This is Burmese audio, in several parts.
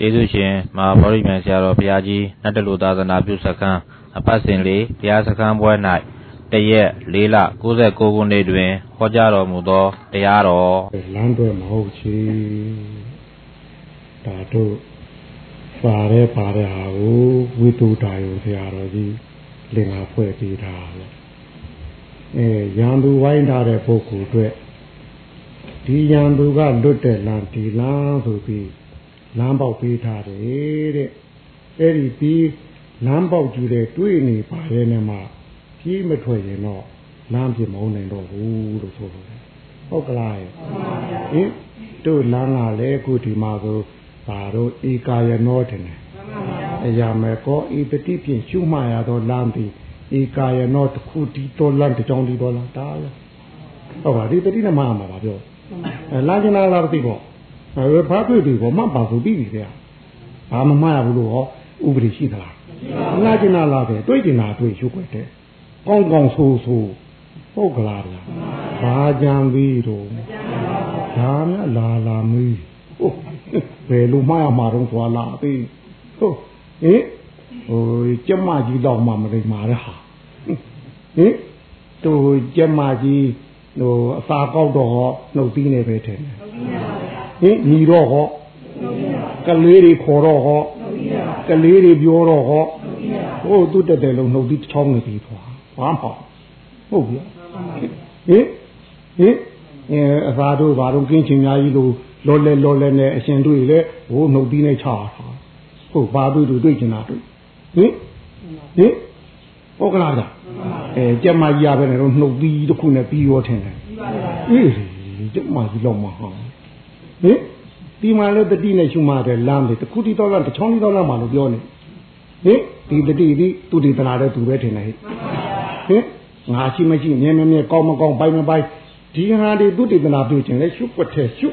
ကျေးဇူးရှင်မဟာဗောဓိမြိုင်ဆရာတော်ဘုရားကြီးနတ်တလူသာသနာပြုစခန်းအပတ်စဉ်လေးဘုရားစခန်းပွဲ၌တရက်၄လ69ခုနှစ်တွင်ဟောကြားတော်မူသောတရားတော်လမ်းတွေမဟုတ်ချေဒါတို့ပါရဲပါရဲဟာကိုဝိတုတာယုဆရာတော်ကြီးလင်္ကာဖွဲ့ပေးတာလေအဲရန်သူဝိုင်းထားတဲ့ပုဂ္ဂိုလ်အတွက်ဒီရန်သူကလွတ်တဲ့လမ်းဒီလမ်းဆိုပြီး လမ်းပေါက်ပေးထားတယ်တဲ့အဲ့ဒီပြီးလမ်းပေါက်ကြည့်တဲ့တွေ့နေပါရဲ့နဲ့မှကြီးမထွက်ရင်တော့လမ်းပြမုန်းနိုင်တော့ဘူးလို့ဆိုလို့ဟုတ်ကလားဟင်တို့လမ်းကလည်းအခုဒီမှာဆိုဘာတို့ဧကာယနောတယ်အရာမဲ့ကောဤပတိဖြင့်ရှုမှရသောလမ်းပြီးဧကာယနောတစ်ခုဒီတော်လမ်းတစ်ကြောင်းဒီတော်လမ်းဒါရဟုတ်ပါဒီပတိနဲ့မှမှာပါပြောအဲလာကျင်လာလားသိပေါ့ အဲဘာတွေ့ပြီပေါ့မှတ်ပါဆိုပြီးပြီဗျာဘာမှမမှားဘူးလို့ဟောဥပဒေရှိသလားလာကျင်လာလားပဲတွေ့ကျင်လာတွေ့ရှုွက်တယ်ကောင်းကောင်းဆိုးဆိုးဟုတ်ကလားဗျာဘာကြံပြီးတော့ဒါများလာလာမီးဟုတ်ဘယ်လိုမှရမှာတော့သွားလာသေးဟုတ်ဟင်ဟိုကျမကြီးတော့မှမလိမ္မာတဲ့ဟာဟင်သူကျမကြီးဟိုအစာကောက်တော့ဟောနှုတ်သီးနေပဲထင်တယ် ဟင်ညီတော့ဟောကလေးတွေခေါ်တော့ဟောကလေးတွေပြောတော့ဟောဟိုသူတက်တယ်လို့နှုတ်သီးချောင်းနေပြီသွားဘာမှဟုတ်ပြီဟင်ဟင်အဲအသာတို့ဘာတော့ကင်းချင်များကြီးလို့လောလဲလောလဲနဲ့အရှင်တွေ့လေဟိုနှုတ်သီးနဲ့ချတာဟုတ်ဘာတွေ့တွေ့တွေ့ချင်တာတွေ့ဟင်ဟင်ဟုတ်ကလားဗျအဲကြက်မကြီးရပဲနဲ့တော့နှုတ်သီးတစ်ခုနဲ့ပြီးရောထင်တယ်အေးကြက်မကြီးလောက်မှာဟာ ဟင်ဒီမှာလည်းတတိနဲ့ရှုမှတယ်လမ်းတယ်တခုတီတော့လမ်းတစ်ချောင်းတီတော့လမ်းမှာလို့ပြောနေဟင်ဒီတတိဒီသူဒီတနာတဲ့သူပဲထင်တယ်ဟဲ့ဟင်ငါရှိမရှိမြဲမြဲမြဲကောင်းမကောင်းပိုင်မပိုင်ဒီဟာဒီသူတေသနာပြုခြင်းလေရှုွက်ထဲရှု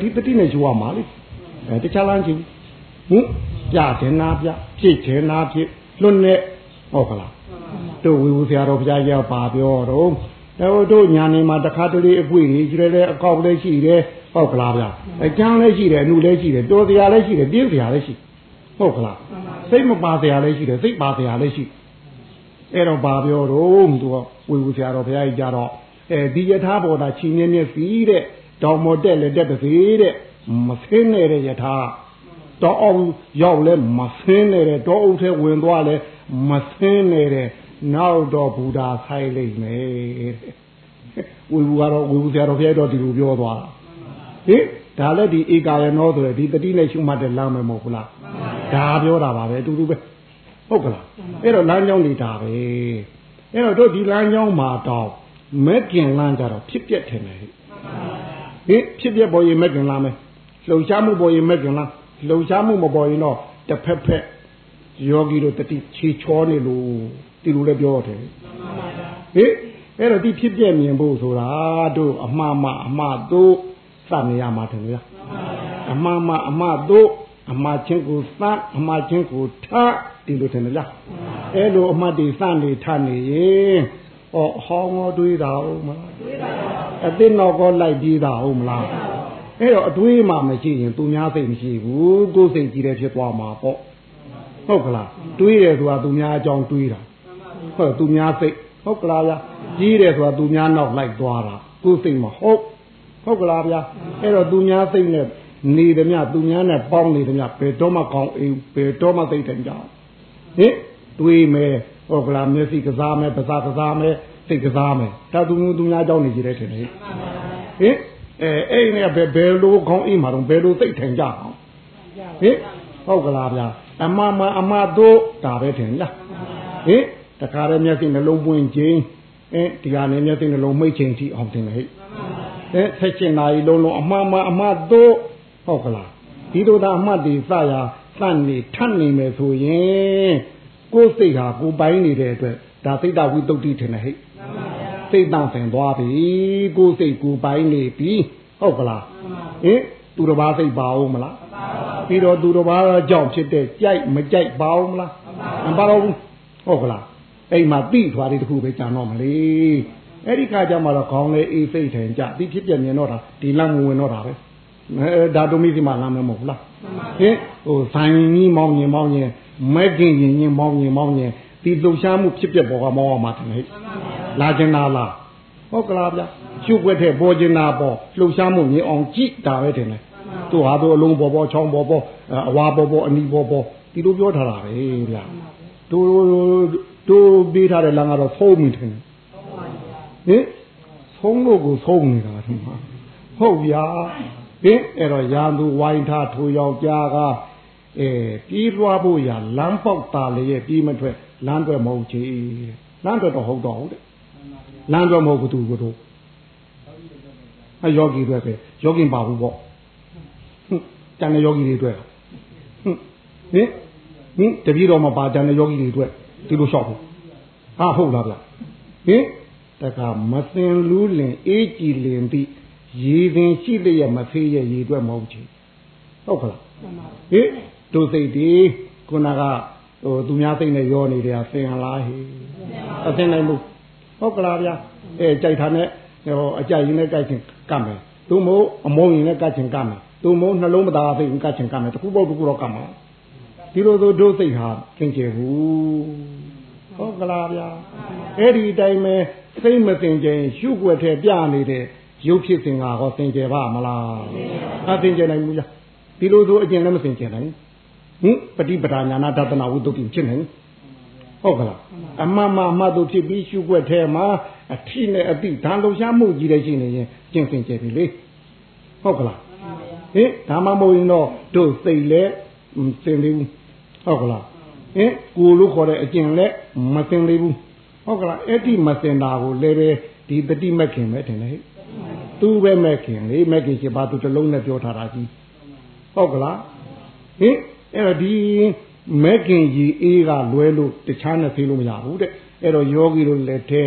ဒီတတိနဲ့ရှုရမှာလေအဲတခြားလမ်းချင်းဟင်ပြခြင်းနာပြဖြည့်ခြင်းနာဖြည့်လွတ်နဲ့ဟုတ်ကလားတို့ဝီဝူဆရာတော်ဘုရားကြီးပါပြောတော့တော့တို့ညာနေမှာတခါတလေအပွေကြီးကျတယ်အကောက်လည်းရှိတယ် ဟုတ်ကလားဗျအကျန်းလည်းရှိတယ်အနုလည်းရှိတယ်တော်စရာလည်းရှိတယ်ပြင်းစရာလည်းရှိဟုတ်ကလားစိတ်မပါစရာလည်းရှိတယ်စိတ်ပါစရာလည်းရှိအဲ့တော့ဘာပြောတော့သူကဝီဝူဆရာတော်ဘုရားကြီးကြတော့အဲဒီယထာဘောတာချင်းမြင်းမြက်စီတဲ့တောင်မော်တက်လက်တက်ပါစေတဲ့မဆင်းနေတဲ့ယထာတောအောင်ရောက်လဲမဆင်းနေတဲ့တောအုပ်ထဲဝင်သွားလဲမဆင်းနေတဲ့နောက်တော့ဘုရားဆိုင်လိမ့်မယ်ဝီဘူးကတော့ဝီဘူးဆရာတော်ဖျက်တော့ဒီလိုပြောသွားတာ ဟင်ဒါလည်းဒီဧကာယနောဆိုရယ်ဒီတတိနဲ့ရှုမှတ်တဲ့လမ်းမယ်မဟုတ်ဘူးလားဒါပြောတာပါပဲအတူတူပဲဟုတ်ကလားအဲ့တော့လမ်းကြောင်းနေတာပဲအဲ့တော့တို့ဒီလမ်းကြောင်းမှာတော့မက်ကင်လမ်းကြတော့ဖြစ်ပြက်ထင်တယ်ဟင်ဖြစ်ပြက်ပေါ်ရင်မက်ကင်လမ်းမယ်လှုပ်ရှားမှုပေါ်ရင်မက်ကင်လမ်းလှုပ်ရှားမှုမပေါ်ရင်တော့တစ်ဖက်ဖက်ယောဂီတို့တတိခြေချောနေလို့ဒီလိုလည်းပြောတယ်ဟင်အဲ့တော့ဒီဖြစ်ပြမြင်ဖို့ဆိုတာတို့အမှားမှအမှားတို့ စနေရမှာတယ်လားအမှားမှအမှားတို့အမှားချင်းကိုစအမှားချင်းကိုထဒီလိုတယ်လားအဲ့လိုအမှားတွေစနေထနေရင်ဟောဟောင်းောတွေးတာဟုတ်မလားတွေးပါပါအသိတော့ကောလိုက်ပြီးတာဟုတ်မလားအဲ့တော့အတွေးမှမရှိရင်သူများစိတ်မရှိဘူးကိုယ်စိတ်ကြီးတယ်ဖြစ်သွားမှာပေါ့ဟုတ်ကလားတွေးတယ်ဆိုတာသူများအကြောင်းတွေးတာဟုတ်သူများစိတ်ဟုတ်ကလားဗျာကြီးတယ်ဆိုတာသူများနောက်လိုက်သွားတာကိုယ်စိတ်မဟုတ် ဟုတ်ကလားဗျာအဲ့တော့သူများစိတ်နဲ့နေတယ်မြသူများနဲ့ပေါင်းနေတယ်မြဘယ်တော့မှကောင်းအိမ်ဘယ်တော့မှသိတယ်ကြဟင်တွေးမယ်ဟုတ်ကလားမျက်စိကစားမယ်ပါးစပ်ကစားမယ်စိတ်ကစားမယ်ဒါသူမျိုးသူများကြောင်းနေကြတယ်ထင်တယ်ဟင်အဲအဲ့နဲ့ဘယ်ဘယ်လိုကောင်းအိမ်မှာတော့ဘယ်လိုသိထိုင်ကြအောင်ဟင်ဟုတ်ကလားဗျာအမမအမတို့ဒါပဲထင်လားဟင်တခါတည်းမျက်စိနှလုံးပွင့်ခြင်းအဲဒီဟာနဲ့မျက်စိနှလုံးမိတ်ခြင်းထိအောင်တင်တယ်ဟဲ့ အဲဆက်ချင်နာရီလုံးလုံးအမှားမှားအမှားတို့ဟုတ်ကလားဒီလိုသာအမှတ်တွေစရာစနေထပ်နေမယ်ဆိုရင်ကိုယ်စိတ်ဟာကိုပိုင်နေတဲ့အတွက်ဒါစိတ်တဝိတုဒ္ဓိထင်တယ်ဟဲ့စိတ်တန့်ဆင်သွားပြီကိုယ်စိတ်ကိုပိုင်နေပြီဟုတ်ကလားဟင်သူတစ်ပါးစိတ်ပါအောင်မလားပြီးတော့သူတစ်ပါးကြောင့်ဖြစ်တဲ့ကြိုက်မကြိုက်ပါအောင်မလားမပါတော့ဘူးဟုတ်ကလားအိမ်မှာတိထွားလေးတခုပဲကြာတော့မလေး အဲ့ဒီခါကျမှတော့ခေါင်းလေးအေးစိတ်ထိုင်ကြဒီဖြစ်ပြမြင်တော့တာဒီလမ်းဝင်တော့တာပဲဟအဲဒါတို့မိစီမလာမယ်မဟုတ်လားဟင်ဟိုဆိုင်ကြီးမောင်းရင်မောင်းရင်မဲကင်ရင်ရင်မောင်းရင်မောင်းရင်ဒီလှုပ်ရှားမှုဖြစ်ပြပေါ်ကမောင်းအောင်မှာတယ်ဟဲ့လာကျင်တာလားဟုတ်ကလားဗျာရှုပ်ွက်တဲ့ပေါ်ကျင်တာပေါ်လှုပ်ရှားမှုမြင်အောင်ကြည့်တာပဲတယ်လေသူဟာသူအလုံးပေါ်ပေါ်ချောင်းပေါ်ပေါ်အဝါပေါ်ပေါ်အနီပေါ်ပေါ်ဒီလိုပြောထားတာပဲဗျာတို့တို့ပေးထားတဲ့လမ်းကတော့ဖုံးမိတယ် ဟင်ဖုံးလို့ကိုဖုံးနေတာဒီမှာဟုတ်ဗျာဟင်အဲ့တော့ရာသူဝိုင်းထားထိုးယောက်ျားကအဲပြေးလွှားဖို့ရလမ်းပေါက်တာလေရဲ့ပြေးမထွက်လမ်းတွက်မဟုတ်ချေလမ်းတွက်တော့ဟုတ်တော့ဟုတ်တယ်လမ်းတွက်မဟုတ်ဘူးသူကတော့အဲယောဂီတွေပဲယောဂင်ပါဘူးပေါ့ဟင်တန်တဲ့ယောဂီတွေတွေ့ဟင်ဟင်တပည့်တော်မှာပါတန်တဲ့ယောဂီတွေတွေ့ဒီလိုလျှောက်ဘူးဟာဟုတ်လားဗျဟင် တခါမစင်လူးလင်အေးကြည်လင်ပြီးရေပင်ရှိလျက်မဖေးရဲ့ရေတွက်မဟုတ်ချေဟုတ်ကလားဟင်တို့စိတ်ဒီခုနကဟိုသူများစိတ်နဲ့ရောနေတယ်ဆင်ဟလားဟေအဆင်နိုင်ဘူးဟုတ်ကလားဗျာအဲကြိုက်တာနဲ့ဟိုအကြိုက်ရင်းနဲ့ကြိုက်ချင်ကတ်မယ်သူမို့အမုန်းရင်နဲ့ကတ်ချင်ကတ်မယ်သူမို့နှလုံးမသားစိတ်ကတ်ချင်ကတ်မယ်တခုပေါ့တခုတော့ကတ်မှာဒီလိုဆိုတို့စိတ်ဟာသင်ကျေဘူးဟုတ်ကလားဗျာအဲ့ဒီတိုင်းပဲ စိတ်မသင်ကြင်ရှုွက်ထဲပြနေတဲ့ရုပ်ဖြစ်စဉ်ကဟောသင်ကြပါမလားအသင်ကြနိုင်ဘူးလားဒီလိုဆိုအကျင့်လည်းမသင်ကြနိုင်ဟင်ပฏิပဒါညာနာတဒနာဝိတုတ်ဖြစ်နိုင်ဟုတ်ကလားအမှန်မှမှတ်တို့ဖြစ်ပြီးရှုွက်ထဲမှာအထီနဲ့အတိဓာလုံရှားမှုကြီးတဲ့ရှိနေရင်ကျင့်သင်ကြပြီလေဟုတ်ကလားဟင်ဒါမှမဟုတ်ရင်တော့တို့စိတ်လဲသင်သေးဘူးဟုတ်ကလားဟင်ကိုလို့ခေါ်တဲ့အကျင့်လဲမသင်သေးဘူး ဟုတ်ကလားအဲ့ဒီမသင်တာကိုလည်းပဲဒီတတိမခင်ပဲထင်တယ်ဟဲ့သူပဲမဲ့ခင်လေမဲ့ခင်ရှိပါသူတလုံးနဲ့ပြောထားတာကြီးဟုတ်ကလားဟင်အဲ့တော့ဒီမဲ့ခင်ကြီးအေးကလွဲလို့တခြားနဲ့ဖေးလို့မရဘူးတဲ့အဲ့တော့ယောဂီတို့လက်ထဲ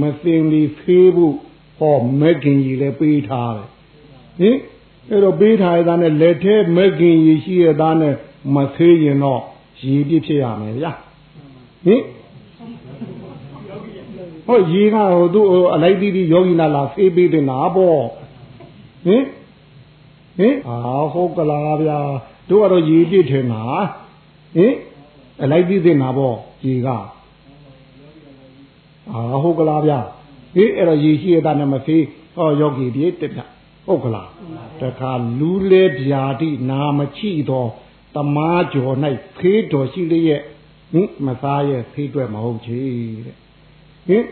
မသိမီဖေးဖို့ဟောမဲ့ခင်ကြီးလည်းပေးထားတယ်ဟင်အဲ့တော့ပေးထားရတဲ့နဲ့လက်ထဲမဲ့ခင်ကြီးရှိရတဲ့နဲ့မသေးရင်တော့ရည်ပြည့်ဖြစ်ရမယ်ဗျာဟင် ဟောရေကဟိုသူ့အလိုက်တီးတီးယောဂီနာလာဖေးပေးတင်တာပေါ့ဟင်ဟင်အာဟုတ်ကလားဗျာတို့ကတော့ရေပြည့်ထင်တာဟင်အလိုက်တီးတင်တာပေါ့ရေကအာဟုတ်ကလားဗျာဟင်အဲ့တော့ရေရှိရတာနဲ့မဖေးဟောယောဂီပြေတက်ပြဟုတ်ကလားတခါလူလဲဗျာတိနာမချိတော့တမားကျော်၌ဖေးတော်ရှိလျက်ဟင်မသားရဲ့ဖေးတွက်မဟုတ်ချေတဲ့ ဟင်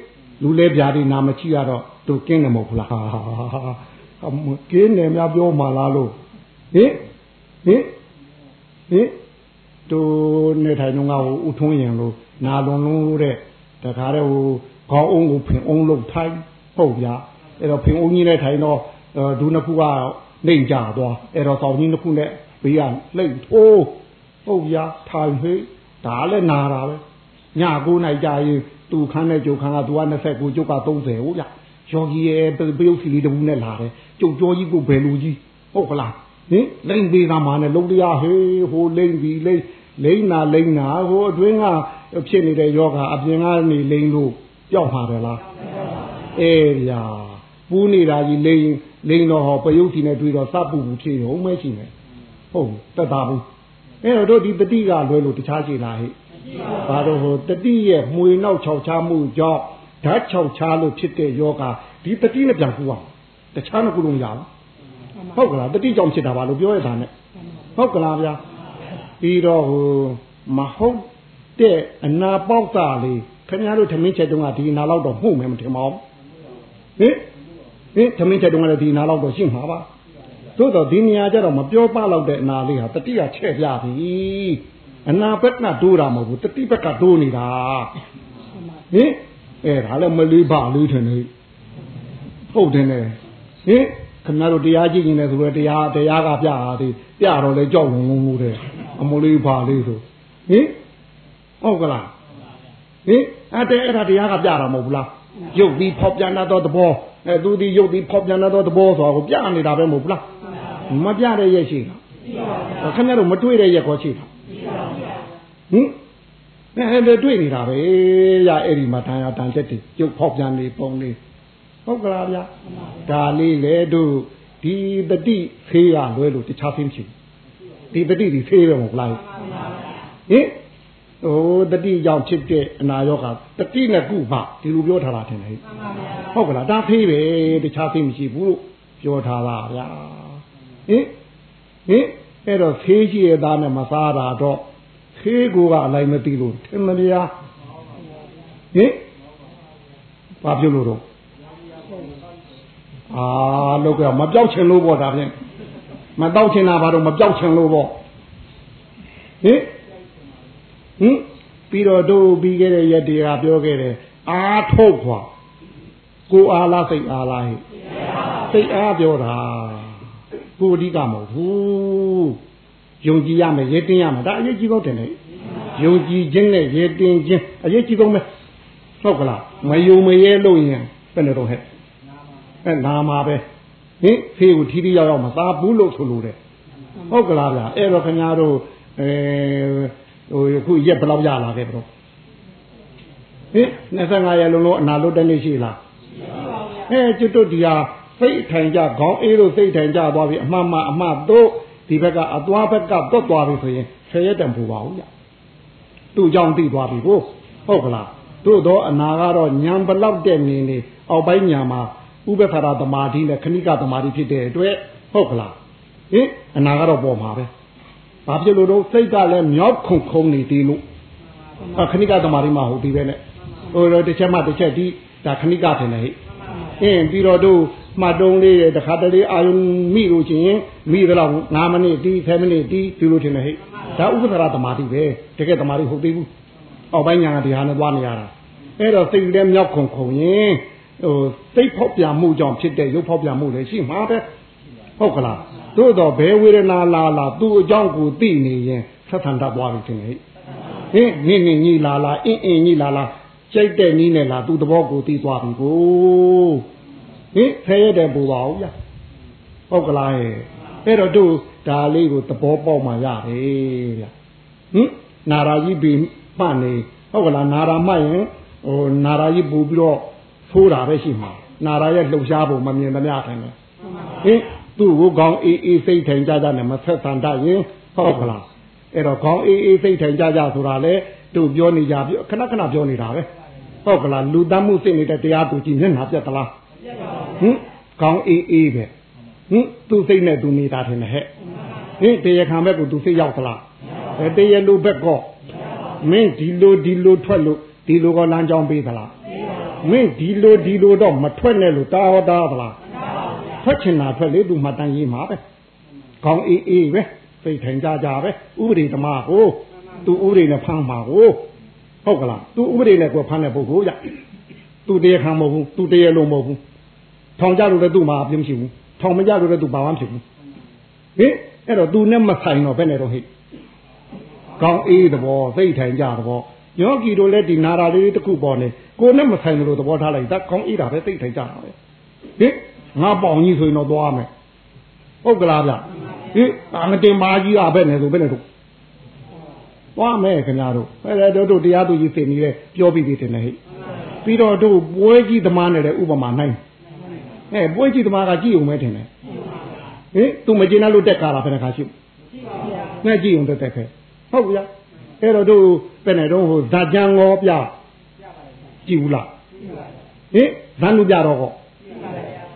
လူလဲပြားဒီနာမချိရတော့သူကင်းတယ်မဟုတ်ဘူးလားအမကင်းတယ်များပြောမှလားလို့ဟင်ဟင်ဟင်သူနေထိုင်တော့ငါ့ကိုဥထုံးရင်လို့နာလွန်လုံးလို့တဲ့တခါတည်းဟိုခေါင်းအုံးကိုဖင်အုံးလို့ထိုင်ဟုတ်ဗျာအဲ့တော့ဖင်အုံးကြီးနဲ့ထိုင်တော့ဒူနှစ်ခုကနှိမ်ကြသွားအဲ့တော့တောင်ကြီးနှစ်ခုနဲ့ဘေးကလှိတ်ထိုးဟုတ်ဗျာထိုင်ဟေးဒါလည်းနာတာပဲ ညကိုနိုင်ကြရင်သူခန်းနဲ့ကျုပ်ခန်းကသူက29ကျုပ်က30ဟုတ်ဗျယောဂီရဲ့ပယုတ်စီလေးတဘူးနဲ့လာတယ်ကျုပ်ကြောကြီးကိုဘယ်လူကြီးဟုတ်ကလားဟင်လိမ့်ပေးတာမှနဲ့လုံးတရားဟေးဟိုလိမ့်ပြီလိမ့်လိမ့်နာလိမ့်နာဟိုအတွင်းကဖြစ်နေတဲ့ယောဂအပြင်ကနေလိမ့်လို့ကြောက်မှာတယ်လားအေးဗျာပူးနေတာကြီးလိမ့်လိမ့်တော့ဟောပယုတ်စီနဲ့တွေ့တော့စပူဘူးဖြေတော့မရှိနဲ့ဟုတ်တက်တာဘူးအဲ့တော့တို့ဒီတတိကလွဲလို့တခြားရှိလားဟဲ့ ဘာလို့ဟိုတတိရဲ့မှွေနောက်ခြောက်ချမှုကြောင့်ဓာတ်ခြောက်ချလို့ဖြစ်တဲ့ယောဂဒီတတိနဲ့ပြန်ကူအောင်တခြားမကူလို့မရဘူးဟုတ်ကလားတတိကြောင့်ဖြစ်တာပါလို့ပြောရတာနဲ့ဟုတ်ကလားဗျာပြီးတော့ဟိုမဟုတ်တဲ့အနာပေါက်တာလေးခင်ဗျားတို့ထမင်းချက်တုန်းကဒီအနာလောက်တော့မှုမယ်မထင်ပါဘူးဟင်ဟင်ထမင်းချက်တုန်းကလည်းဒီအနာလောက်တော့ရှင်းမှာပါသို့တော့ဒီနေရာကျတော့မပြောပလောက်တဲ့အနာလေးဟာတတိယချဲ့ပြပြီ အနာဘက်ကတိုးတာမဟုတ်ဘူးတတိဘက်ကတိုးနေတာဟင်အဲဒါလည်းမလေးပါလေးထင်နေဟုတ်တယ်နဲ့ဟင်ခင်ဗျားတို့တရားကြည့်နေတယ်ဆိုတော့တရားတရားကပြတာဒီပြတော့လေကြောက်လုံးလုံးလို့တဲ့အမလေးပါလေးဆိုဟင်ဟုတ်ကလားဟင်အဲ့တဲ့အဲ့ဒါတရားကပြတာမဟုတ်ဘူးလားရုပ်ပြီးဖောက်ပြန်တော့သဘောအဲသူဒီရုပ်ပြီးဖောက်ပြန်တော့သဘောဆိုတော့ပြနေတာပဲမဟုတ်ဘူးလားမပြတဲ့ရက်ရှိတာခင်ဗျားတို့မတွေ့တဲ့ရက်ခေါ်ရှိတာ ဟင်အဲ့ဒါတွေ့နေတာပဲရအဲ့ဒီမှာတန်ရတန်ချက်တွေရုပ်ဖောက်ပြန်နေပုံလေးဟုတ်ကလားဗျာဒါလေးလေတို့ဒီတတိဖေးရလွဲလို့တခြားဖေးမရှိဘူးဒီတတိဒီဖေးပဲမဟုတ်လားဟင်ဟိုတတိကြောင့်ဖြစ်တဲ့အနာရောဂါတတိနဲ့ကုမှဒီလိုပြောထားတာထင်တယ်ဟုတ်ကလားဒါဖေးပဲတခြားဖေးမရှိဘူးလို့ပြောထားတာဗျာဟင်ဟင်အဲ့တော့ဖေးရှိရသားနဲ့မစားတာတော့ ဖေးကိုကအလိုက်မသိလို့ထင်မလားဟင်ဘာပြောလို့တော့အာလောက်ကမပြောက်ချင်လို့ပေါ့ဒါဖြင့်မတောက်ချင်တာဘာလို့မပြောက်ချင်လို့ပေါ့ဟင်ဟင်ပြီးတော့တို့ပြီးခဲ့တဲ့ရက်တွေကပြောခဲ့တယ်အာထုတ်ခွာကိုအားလားစိတ်အားလားဟဲ့စိတ်အားပြောတာကိုအဓိကမဟုတ်ဘူး ယုံကြည်ရမယ်ရဲတင်းရမယ်ဒါအရေးကြီးဆုံးတယ်လေယုံကြည်ခြင်းနဲ့ရဲတင်းခြင်းအရေးကြီးဆုံးပဲဟုတ်ကလားမယုံမရဲလို့ရင်ဘယ်နဲ့တော့ဟဲ့အဲနာမှာပဲဟင်ဖေးကိုထီးထီးရောက်ရောက်မသားဘူးလို့ဆိုလို့တယ်ဟုတ်ကလားဗျာအဲ့တော့ခင်ဗျားတို့အဲဟိုခုရက်ဘယ်လောက်ရလာခဲ့ဘရောဟင်25ရက်လုံးလုံးအနာလွတ်တဲ့နေ့ရှိလားအဲကျွတ်တို့ဒီဟာစိတ်ထိုင်ကြခေါင်းအေးလို့စိတ်ထိုင်ကြသွားပြီအမှန်မှအမှတ်တို့ ဒီဘက်ကအသွားဘက်ကတွတ်သွားပြီဆိုရင်ဆယ်ရက်တန်ပူပါဘူးညသူ့ကြောင့်သိသွားပြီကိုဟုတ်ကလားတို့တော့အနာကတော့ညံဘလောက်တဲ့နေနေအောက်ပိုင်းညာမှာဥပ္ပခါရသမာဓိနဲ့ခဏိကသမာဓိဖြစ်တဲ့အတွက်ဟုတ်ကလားဟင်အနာကတော့ပေါ်မှာပဲဘာဖြစ်လို့တော့စိတ်ကလည်းမြောက်ခုန်ခုန်နေသေးလို့ခဏိကသမာဓိမှာဟုတ်ပြီပဲနဲ့ဟိုတော့တစ်ချက်မှတစ်ချက်ဒီဒါခဏိကထင်တယ်ဟိအင်းပြီးတော့တို့ မှတ်တုံးလေးတခါတလေအာယုံမိလို့ချင်းမိတော့9မိနစ်တီး10မိနစ်တီးဒီလိုထင်တယ်ဟိဒါဥပ္ပခါရသမာဓိပဲတကယ်သမာဓိဟုတ်သေးဘူးအောက်ပိုင်းညာကဒီဟာနဲ့သွားနေရတာအဲ့တော့စိတ်လည်းမြောက်ခုန်ခုန်ရင်ဟိုစိတ်ဖောက်ပြန်မှုကြောင့်ဖြစ်တဲ့ရုပ်ဖောက်ပြန်မှုလည်းရှိမှာပဲဟုတ်ကလားသို့တော့ဘယ်ဝေဒနာလာလာသူ့အကြောင်းကိုသိနေရင်ဆက်ဆံတတ်သွားပြီထင်တယ်ဟင်နင်းနင်းကြီးလာလာအင်းအင်းကြီးလာလာကြိုက်တဲ့နည်းနဲ့လာသူ့သဘောကိုသိသွားပြီကို ဟင်ဖဲရတဲ့ပူပါဦးဗျဟုတ်ကလားအဲ့တော့တို့ဒါလေးကိုသဘောပေါက်မှရတယ်ဗျဟင်နာရာကြီးပြီးမှတ်နေဟုတ်ကလားနာရာမှတ်ရင်ဟိုနာရာကြီးပူပြီးတော့ဖိုးတာပဲရှိမှာနာရာရဲ့လှုပ်ရှားပုံမမြင်သမျှထိုင်တယ်ဟင်သူ့ကိုခေါင်းအေးအေးစိတ်ထိုင်ကြကြနဲ့မဆက်ဆံတတ်ရင်ဟုတ်ကလားအဲ့တော့ခေါင်းအေးအေးစိတ်ထိုင်ကြကြဆိုတာလေသူပြောနေကြပြီခဏခဏပြောနေတာပဲဟုတ်ကလားလူတမ်းမှုစိတ်နေတဲ့တရားသူကြည့်မျက်နှာပြတ်သလား ဟင်ခေါင်းအေးအေးပဲဟင်သူ့စိတ်နဲ့သူနေတာထင်တယ်ဟဲ့ဟင်တရားခံဘက်ကသူစိတ်ရောက်သလားအဲတရားလူဘက်ကောမင်းဒီလိုဒီလိုထွက်လို့ဒီလိုကလမ်းကြောင်းပေးသလားမင်းဒီလိုဒီလိုတော့မထွက်နဲ့လို့တာဟောတာသလားထွက်ချင်တာထွက်လေသူမှတန်ရေးမှာပဲခေါင်းအေးအေးပဲစိတ်ထိုင်ကြကြပဲဥပဒေသမားကိုသူဥပဒေနဲ့ဖမ်းမှာကိုဟုတ်ကလားသူဥပဒေနဲ့ကိုဖမ်းတဲ့ပုဂ္ဂိုလ်ကြသူတရားခံမဟုတ်ဘူးသူတရားလုံးမဟုတ်ဘူး ထောင်ကြလို့လည်းသူ့မှာအပြင်းမရှိဘူးထောင်မကြလို့လည်းသူဘာမှမဖြစ်ဘူးဟင်အဲ့တော့သူနဲ့မဆိုင်တော့ဘယ်နဲ့တော့ဟိကောင်းအေးသဘောစိတ်ထိုင်ကြသဘောယောဂီတို့လည်းဒီနာရာလေးတစ်ခုပေါ်နေကိုနဲ့မဆိုင်လို့သဘောထားလိုက်ဒါကောင်းအေးတာပဲစိတ်ထိုင်ကြတာပဲဟင်ငါပေါင်ကြီးဆိုရင်တော့သွားမယ်ဟုတ်ကလားဗျဟင်အာမတင်မာကြီးอ่ะပဲနေဆိုပဲနေတို့သွားမယ်ခင်ဗျားတို့အဲ့ဒါတို့တို့တရားသူကြီးသိနေတယ်ပြောပြီးသေးတယ်ဟဲ့ပြီးတော့တို့ပွဲကြီးသမားနဲ့လည်းဥပမာနိုင် အဲပွဲကြီးသမားကကြည့်ုံပဲထင်တယ်ဟင်သူမကျင်လို့တက်ကားတာဘယ်နှခါရှိနဲ့ကြည့်ုံတက်တက်ခဲဟုတ်ဗျာအဲ့တော့တို့ပဲနေတော့ဟိုဇာကြံငေါပြကြည့်ဘူးလားဟင်ဇန်လူပြတော့ဟော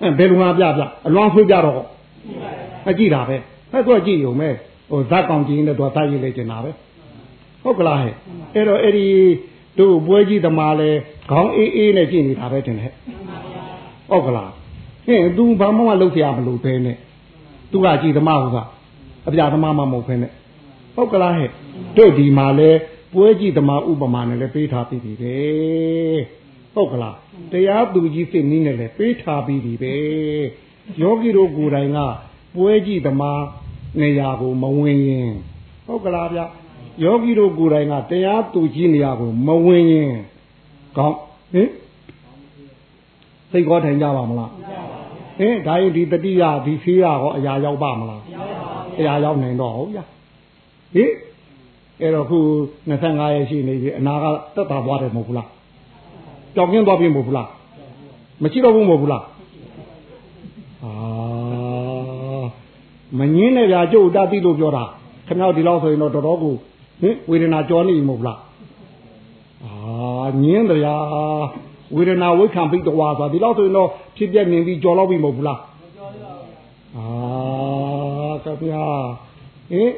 အဲဘယ်လူငါပြပြအလွန်ဆွေးပြတော့ဟောအကြည့်တာပဲဟဲ့သူကကြည့်ုံပဲဟိုဇက်ကောင်ကြီးနဲ့သူကသားရေးလိုက်ကျင်တာပဲဟုတ်ကလားဟဲ့အဲ့တော့အဲ့ဒီတို့ပွဲကြီးသမားလဲခေါင်းအေးအေးနဲ့ကြည့်နေတာပဲတင်တယ်ဟုတ်ကလား ဟင် तू ဘာမှမလုပ်ဖျားမလို့ပဲနဲ့ तू ကကြည်သမားဟုတ်ကအပြာသမားမှမဟုတ်ဖ ೇನೆ ဟုတ်ကလားဟဲ့တို့ဒီမှာလဲပွဲကြည်သမားဥပမာနဲ့လဲပေးထားပြီးပြီပဲဟုတ်ကလားတရားသူကြီးစိတ်နည်းနဲ့လဲပေးထားပြီးပြီပဲယောဂီတို့ကိုယ်တိုင်ကပွဲကြည်သမားနေရာကိုမဝင်ရင်ဟုတ်ကလားဗျယောဂီတို့ကိုယ်တိုင်ကတရားသူကြီးနေရာကိုမဝင်ရင်ကောင်းဟင် စိတ်ကောထိုင်ကြပါမလားဟင်ဒါရင်ဒီတတိယဒီဖေးရဟောအရာရောက်ပါမလားအရာရောက်နိုင်တော့ဟုတ်ဗျာဟင်အဲ့တော့ခု25ရက်ရှိနေပြီအနာကတက်တာသွားတယ်မဟုတ်ဘူးလားကြောင်ကင်းသွားပြီမဟုတ်ဘူးလားမရှိတော့ဘူးမဟုတ်ဘူးလားအာမငင်းနဲ့ဗျာကျုပ်တတ်သိလို့ပြောတာခင်ဗျားဒီလောက်ဆိုရင်တော့တော်တော်ကိုဟင်ဝေဒနာကြောနေမဟုတ်လားအာငင်းတရား ဝေဒနာဝိခံပိတဝါဆိုဒီလောက်ဆိုရင်တော့ဖြစ်ပြနေပြီးကြော်တော့ပြီမဟုတ်ဘူးလားအာကဗျာဟင်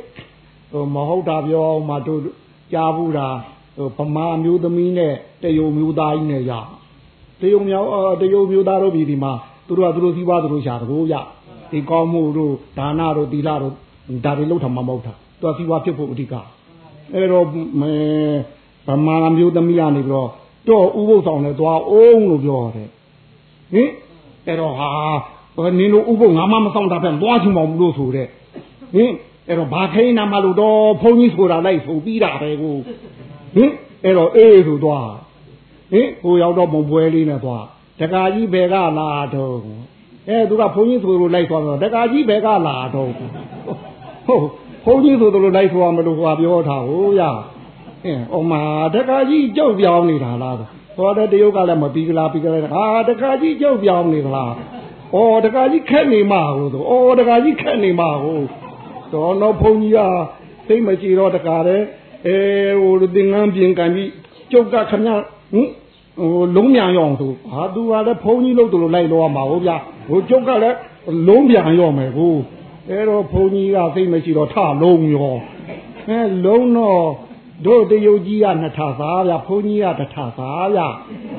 ဟိုမဟုတ်တာပြောမှတို့ကြားဘူးတာဟိုဗမာမျိုးသမီးနဲ့တယုံမျိုးသားကြီးနဲ့ရတယုံမျိုးတယုံမျိုးသားတို့ပြည်ဒီမှာသူတို့ကသူတို့စီးပွားသူတို့ရှာတကူရဒီကောင်းမှုတို့ဒါနတို့သီလတို့ဒါတွေလောက်ထမှာမဟုတ်တာသူကစီးပွားဖြစ်ဖို့အဓိကအဲ့တော့မဲဗမာမျိုးသမီးကနေပြီးတော့ တော့ဥပုသ်ဆောင်နဲ့သွားအောင်လို့ပြောတယ်ဟင်အဲ့တော့ဟာနင်းတို့ဥပုသ်ငါမှမဆောင်တာပဲသွားချင်ပါဘူးလို့ဆိုတဲ့ဟင်အဲ့တော့ဘာခိန်းနာမလို့တော့ဘုန်းကြီးဆိုတာလိုက်ဆိုပြီးတာပဲကိုဟင်အဲ့တော့အေးဆိုသွားဟင်ဟိုရောက်တော့မုံပွဲလေးနဲ့သွားတကာကြီးဘယ်ကလာတော့အဲသူကဘုန်းကြီးဆိုလို့လိုက်သွားတော့တကာကြီးဘယ်ကလာတော့ဟုတ်ဘုန်းကြီးဆိုလို့လိုက်သွားမလို့ဟိုပြောထားဟိုရ အင်းအမတကာကြီးကြောက်ပြောင်းနေတာလားဟောတဲ့တရုတ်ကလည်းမပြီးကလားပြီးကလားဟာတကာကြီးကြောက်ပြောင်းနေသလားဩတကာကြီးခက်နေမှာဟိုဆိုဩတကာကြီးခက်နေမှာဟိုတော့တော့ဘုန်းကြီးကသိမကြည့်တော့တကာတဲ့အဲဟိုသင်္ကန်းပြင်ကန်ပြီးကျုပ်ကခမဟင်ဟိုလုံးမြန်ရောအောင်ဆိုဟာသူကလည်းဘုန်းကြီးလို့သူလိုလိုက်တော့မှာဟုတ်ဗျာဟိုကျုပ်ကလည်းလုံးပြန်ရောမယ်ကိုအဲတော့ဘုန်းကြီးကသိမရှိတော့ထလုံးရောအဲလုံးတော့ တို့တယုတ်ကြီးကနှစ်ထာသားဗျဘုန်းကြီးကတစ်ထာသားဗျ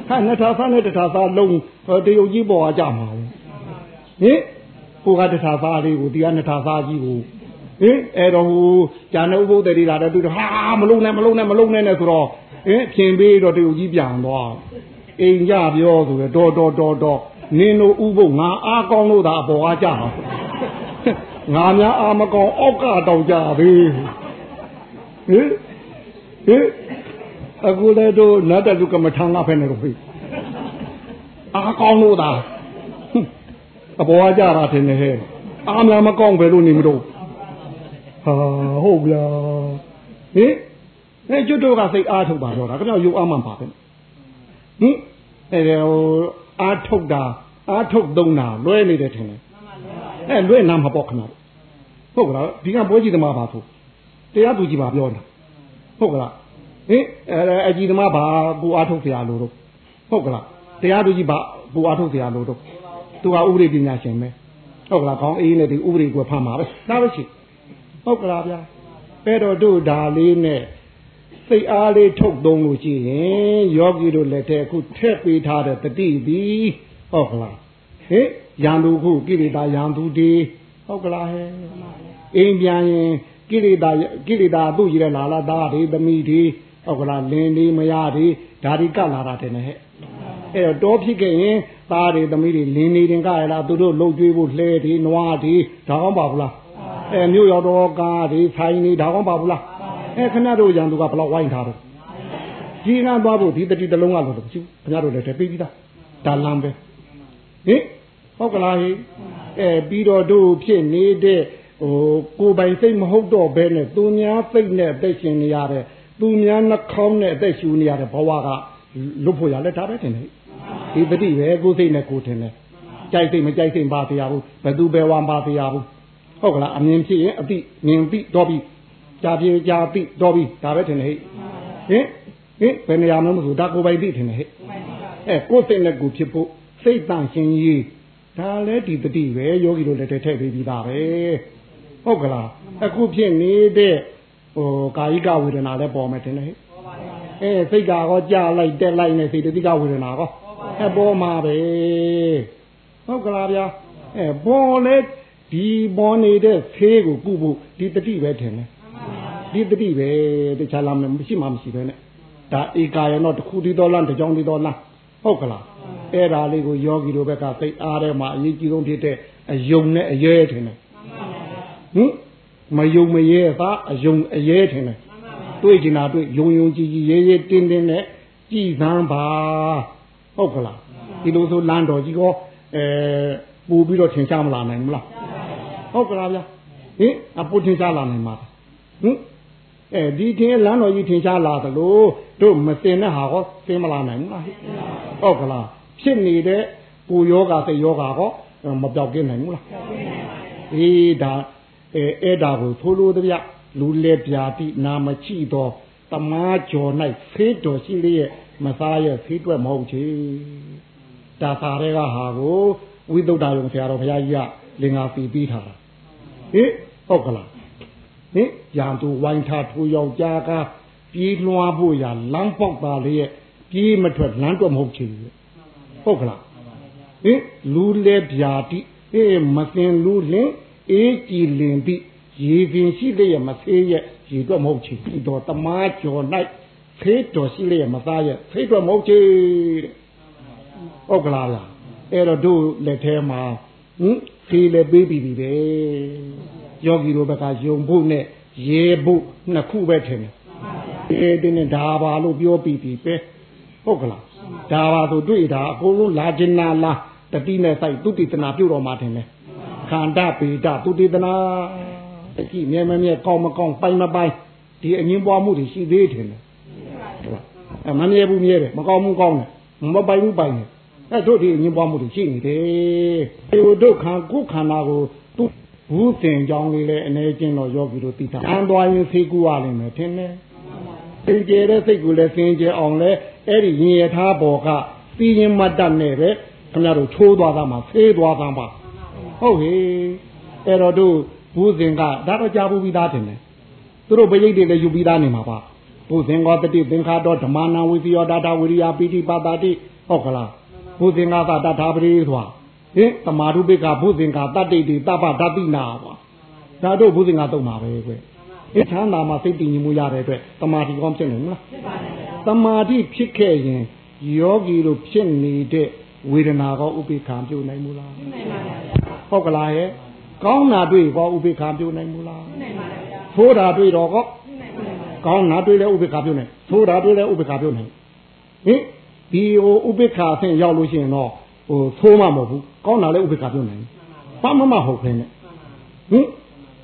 ဟာနှစ်ထာသားနဲ့တစ်ထာသားလုံးတယုတ်ကြီးပေါ်ကြမှာဟင်ကိုကတစ်ထာသားလေးကိုဒီကနှစ်ထာသားကြီးကိုဟင်အဲ့တော့ဟိုဂျာနုဘုဒ္ဓတိလာတဲ့သူဟာမလုံးနဲ့မလုံးနဲ့မလုံးနဲ့နဲ့ဆိုတော့ဟင်ဖြင်ပေးတော့တရုတ်ကြီးပြန်သွားအိမ်ကြပြောဆိုရတော်တော်တော်တော်နင်းတို့ဥပုပ်ငါအားကောင်းလို့သာအပေါ်အားကြအောင်ငါများအာမကောင်းအောက်ကတော့ကြပြီဟင် ဟင်အခုလည်းတို့နတ်တလူကမထမ်းငါဖက်နေတော့ပြီအားကောင်းလို့သာအပေါ်အားကြတာထင်တယ်ဟဲ့အားများမကောင်းပဲလို့နေမလို့ဟာဟုတ်ဗျာဟင်အဲကျွတ်တို့ကစိတ်အားထုတ်ပါတော့တာခင်ဗျရုပ်အားမှန်ပါပဲဟင်အဲဟိုအားထုတ်တာအားထုတ်သုံးတာလွဲနေတယ်ထင်တယ်အဲလွဲနာမပေါ့ခင်ဗျဟုတ်ကလားဒီကပွဲကြီးသမားပါဆိုတရားသူကြီးပါပြောတာ ဟုတ်ကလားဟင်အကြီးသမားဘာကိုအားထုတ်ကြရလို့တော့ဟုတ်ကလားတရားသူကြီးဘာကိုအားထုတ်ကြရလို့တော့သူကဥပဒေပညာရှင်ပဲဟုတ်ကလားခေါင်းအေးနဲ့ဒီဥပဒေကိုဖတ်မှာပဲဒါပဲရှိဟုတ်ကလားဗျာပဲတော့တို့ဒါလေးနဲ့စိတ်အားလေးထုတ်သုံးလို့ရှိရင်ယောဂီတို့လက်ထဲအခုထည့်ပေးထားတဲ့တတိသည်ဟုတ်ကလားဟင်ရန်သူခုကိလေသာရန်သူတွေဟုတ်ကလားဟဲ့အိမ်ပြန်ရင် ကိလေသာကိလေသာသူ့ကြီးတဲ့လာလာသားတွေသမီးတွေဟုတ်ကလားလင်းလေးမရတွေဒါတွေကလာတာတယ်နဲ့ဟဲ့အဲ့တော့တောဖြစ်ခဲ့ရင်သားတွေသမီးတွေလင်းနေတင်ကရလားသူတို့လှုပ်ကြွေးဖို့လှဲတွေနွားတွေဒါကောင်းပါဘူးလားအဲမြို့ရောက်တော့ကားတွေဆိုင်နေဒါကောင်းပါဘူးလားအဲခဏတို့ရန်သူကဘလောက်ဝိုင်းထားတော့ကြီးကသွားဖို့ဒီတတိတလုံးကလို့မရှိဘူးခင်ဗျားတို့လည်းတပေးပြီးသားဒါလမ်းပဲဟင်ဟုတ်ကလားဟိအဲပြီးတော့တို့ဖြစ်နေတဲ့ ဟိုကိုပိုင်စိတ်မဟုတ်တော့ဘဲနဲ့သူများစိတ်နဲ့အသက်ရှင်နေရတဲ့သူများနှာခေါင်းနဲ့အသက်ရှူနေရတဲ့ဘဝကလွတ်ဖို့ရလဲဒါပဲတင်တယ်ဒီတတိပဲကိုယ်စိတ်နဲ့ကိုယ်ထင်တယ်ကြိုက်စိတ်မကြိုက်စိတ်ပါတရားဘူးဘယ်သူပဲဝမ်းပါတရားဘူးဟုတ်ကလားအမြင်ဖြစ်ရင်အတိမြင်ပြီးတော့ပြီးကြာပြေကြာပြီးတော့ပြီးဒါပဲထင်တယ်ဟဲ့ဟင်ဟင်ဘယ်နေရာမှမဆိုဒါကိုပိုင်ပြီးထင်တယ်ဟဲ့အဲကိုယ်စိတ်နဲ့ကိုယ်ဖြစ်ဖို့စိတ်တန့်ရှင်ကြီးဒါလည်းဒီတတိပဲယောဂီတို့လည်းထည့်ပေးပြီးသားပဲ ဟုတ်ကလားအခုဖြစ်နေတဲ့ဟိုကာယကဝေဒနာလည်းပေါ်မယ်ထင်တယ်ဟဲ့အဲစိတ်ကောကြာလိုက်တက်လိုက်နေစိတ်တတိကဝေဒနာကောအဲပေါ်မှာပဲဟုတ်ကလားဗျာအဲပေါ်လေဒီပေါ်နေတဲ့ဖေးကိုကုဖို့ဒီတတိပဲထင်တယ်ဒီတတိပဲတခြားလာမရှိမှမရှိပဲနဲ့ဒါဧကာယတော့တစ်ခုတည်းတော်လမ်းတစ်ကြောင်းတည်းတော်လမ်းဟုတ်ကလားအဲ့ဒါလေးကိုယောဂီတို့ဘက်ကစိတ်အားထဲမှာအရေးကြီးဆုံးဖြစ်တဲ့အယုံနဲ့အရဲထင်တယ် ဟင်မယုံမရဲသာအယုံအရဲထင်တယ်တွေ့ကျင်တာတွေ့ယုံယုံကြည်ကြည်ရဲရဲတင်းတင်းနဲ့ကြည်သမ်းပါဟုတ်ကလားဒီလိုဆိုလမ်းတော်ကြီးကောအဲပူပြီးတော့ထင်ရှားမလာနိုင်ဘူးလားဟုတ်ကလားဗျာဟင်အပူထင်ရှားလာနိုင်မှာဟင်အဲဒီထင်းလမ်းတော်ကြီးထင်ရှားလာသလိုတို့မစင်တဲ့ဟာကောစင်မလာနိုင်ဘူးလားဟုတ်ကလားဖြစ်နေတဲ့ကိုယောဂစိတ်ယောဂကောမပြောက်ကင်းနိုင်ဘူးလားအေးဒါ အဲအဲ့ဒါကိုသိုးလို့တပြလူလေပြာတိနာမချိတော့တမားကျော်၌ဖေးတော်ရှိလျက်မစားရဲ့ဖေးတွက်မဟုတ်ချေဒါသာတွေကဟာကိုဝိသုဒ္ဓယုံဆရာတော်ဘုရားကြီးကလင်္ကာပီပြီးထားတာဟင်ဟုတ်ကလားဟင်ရန်သူဝိုင်းထားထိုးယောက်ျားကပြေးလွှားဖို့ရလမ်းပေါက်ပါလေရဲ့ပြေးမထွက်လမ်းတွက်မဟုတ်ချေဟုတ်ကလားဟင်လူလေဗျာတိအေးမစင်လူလင် အေးကြည်လင်ပြီးရေပင်ရှိလျက်မသေးရဲ့ရေတွက်မဟုတ်ချေဒီတော့တမားကျော်၌ဖေးတော်ရှိလျက်မသားရဲ့ဖေးတွက်မဟုတ်ချေတဲ့ဟုတ်ကလားလားအဲ့တော့တို့လက်ထဲမှာဟင်ဖေးလည်းပေးပြီးပြီပဲယောဂီတို့ဘက်ကယုံဖို့နဲ့ရေဖို့နှစ်ခုပဲထင်တယ်အေးတင်းနဲ့ဒါပါလို့ပြောပြီးပြီပဲဟုတ်ကလားဒါပါဆိုတွေ့တာအကုန်လုံးလာကျင်နာလားတတိနဲ့စိုက်သူတိတနာပြုတ်တော်မှာထင်တယ် ခန္ဓာပေတသူတိတနာအကြည့်မြဲမမြဲကောင်းမကောင်းပိုင်မပိုင်ဒီအငင်းပွားမှုတွေရှိသေးတယ်အမမြဲဘူးမြဲတယ်မကောင်းဘူးကောင်းတယ်မပိုင်ဘူးပိုင်တယ်အဲ့တို့ဒီအငင်းပွားမှုတွေရှိနေတယ်ဒီတို့ခံကိုခန္ဓာကိုသူဘူးတင်ကြောင်းလေးလည်းအနေချင်းတော့ယောဂီတို့သိတာအန်သွားရင်ဖေးကူရလိမ့်မယ်ထင်တယ်သင်ကျဲတဲ့စိတ်ကိုလည်းသင်ကျဲအောင်လဲအဲ့ဒီရင်ရထားပေါ်ကပြီးရင်မတ်တတ်နဲ့ပဲခင်ဗျားတို့ချိုးသွားတာမှဖေးသွားတာပါ ဟုတ်ဟေအဲ့တော့တို့ဘူးစဉ်ကဒါတော့ကြားဘူးပြီးသားတင်တယ်သူတို့ပရိတ်တွေလည်းယူပြီးသားနေမှာပါဘူးစဉ်ကောတတိသင်္ခါတော့ဓမ္မနာဝိသယောဒါတာဝိရိယပိဋိပါတာတိဟုတ်ကလားဘူးစဉ်ကသတ္ထာပရိသွားဟင်တမာရုပိကဘူးစဉ်ကတတ္တိတိတပ္ပဓတိနာပါဒါတို့ဘူးစဉ်ကတော့မှာပဲကွအချမ်းသာမှာစိတ်တည်ငြိမ်မှုရတဲ့အတွက်တမာတိကောင်းဖြစ်နေမလားဖြစ်ပါဘူးတမာတိဖြစ်ခဲ့ရင်ယောဂီတို့ဖြစ်နေတဲ့ ဝေဒနာကောဥပိ္ပခာပြုနိုင်မူလားပြုနိုင်ပါဘူးဟုတ်ကလားရဲ့ကောင်းတာတွေ့ကောဥပိ္ပခာပြုနိုင်မူလားပြုနိုင်ပါဘူးသိုးတာတွေ့တော့ကောကောင်းတာတွေ့လဲဥပိ္ပခာပြုနိုင်သိုးတာတွေ့လဲဥပိ္ပခာပြုနိုင်ဟင်ဒီဟိုဥပိ္ပခာအဆင့်ရောက်လို့ရှိရင်တော့ဟိုသိုးမှမဟုတ်ဘူးကောင်းတာလဲဥပိ္ပခာပြုနိုင်ဘာမှမဟုတ်ခဲနဲ့ဟင်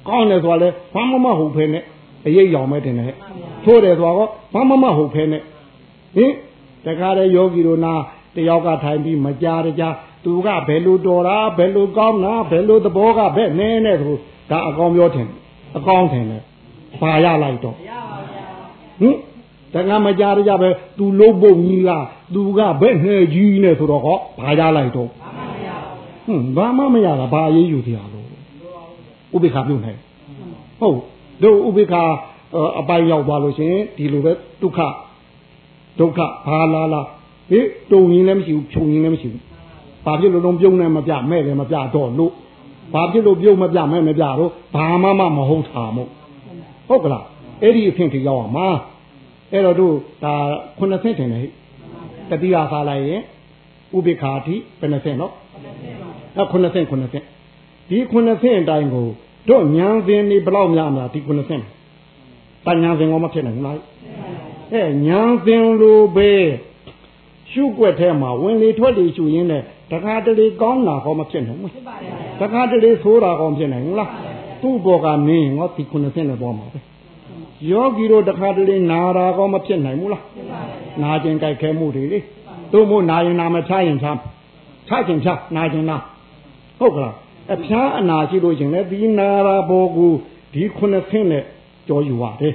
ကောင်းတယ်ဆိုတာလဲဘာမှမဟုတ်ဖဲနဲ့အရေးရောင်မဲ့တင်တယ်ထိုးတယ်ဆိုတာကဘာမှမဟုတ်ဖဲနဲ့ဟင်တခါတည်းယောဂီတို့နာ တယောက်ကထိုင်ပြီးမကြားတကြားသူကဘယ်လိုတော်တာဘယ်လိုကောင်းတာဘယ်လိုသဘောကဘယ်နဲနဲ့ဆိုဒါအကောင်ပြောတယ်အကောင်ထင်တယ်ဘာရလိုက်တော့ဟင်တခါမကြားကြပဲသူလုံးပုံကြီးလားသူကဘယ်နဲ့ကြီးနဲ့ဆိုတော့ဟောဘာရလိုက်တော့ဟွန်းဘာမှမရတာဘာရေးယူတရားလို့ဥပိ္ပခာပြုတ်နေဟုတ်တို့ဥပိ္ပခာအပိုင်ရောက်သွားလို့ရှင်ဒီလိုပဲဒုက္ခဒုက္ခဘာလာလာ ဟေးတုံရင်လည်းမရှိဘူးဖြုံရင်လည်းမရှိဘူးဘာဖြစ်လို့လုံးပြုံးနေမပြမဲ့လည်းမပြတော့လို့ဘာဖြစ်လို့ပြုံးမပြမဲ့မပြတော့ဘာမှမမဟုတ်တာမို့ဟုတ်ကလားအဲ့ဒီအဖြစ်ထိရောက်အောင်မှာအဲ့တော့တို့ဒါခုနှစ်ဆင့်တင်တယ်ဟိတတိယစားလိုက်ရင်ဥပိ္ပခာတိဘယ်နှဆင့်နော်အဲ့ခုနှစ်ဆင့်ခုနှစ်ဆင့်ဒီခုနှစ်ဆင့်အတိုင်းကိုတို့ညာစဉ်နေဘလောက်များများဒီခုနှစ်ဆင့်တညာစဉ်ကောမဖြစ်နိုင်ဘူးလားအဲညာစဉ်လိုပဲ ရှုွက်ထဲမှာဝင်လေထွက်လေရှုရင်းနဲ့တခါတလေကောင်းတာဟောမဖြစ်နိုင်ဘူးတခါတလေဆိုးတာကောဖြစ်နိုင်ဘူးလားသူ့ဘောကမင်းငေါဒီခုနှစ်ဆင့်နဲ့ပေါ်မှာပဲယောဂီတို့တခါတလေနာတာကောမဖြစ်နိုင်ဘူးလားနာကျင်ကြိုက်ခဲမှုတွေလေတို့မို့နာရင်နာမဖြားရင်ဖြားဖြားကျင်ဖြားနာကျင်နာဟုတ်ကလားအဖျားအနာရှိလို့ရှင်လေဒီနာရာဘောကိုဒီခုနှစ်ဆင့်နဲ့ကြောယူရတယ်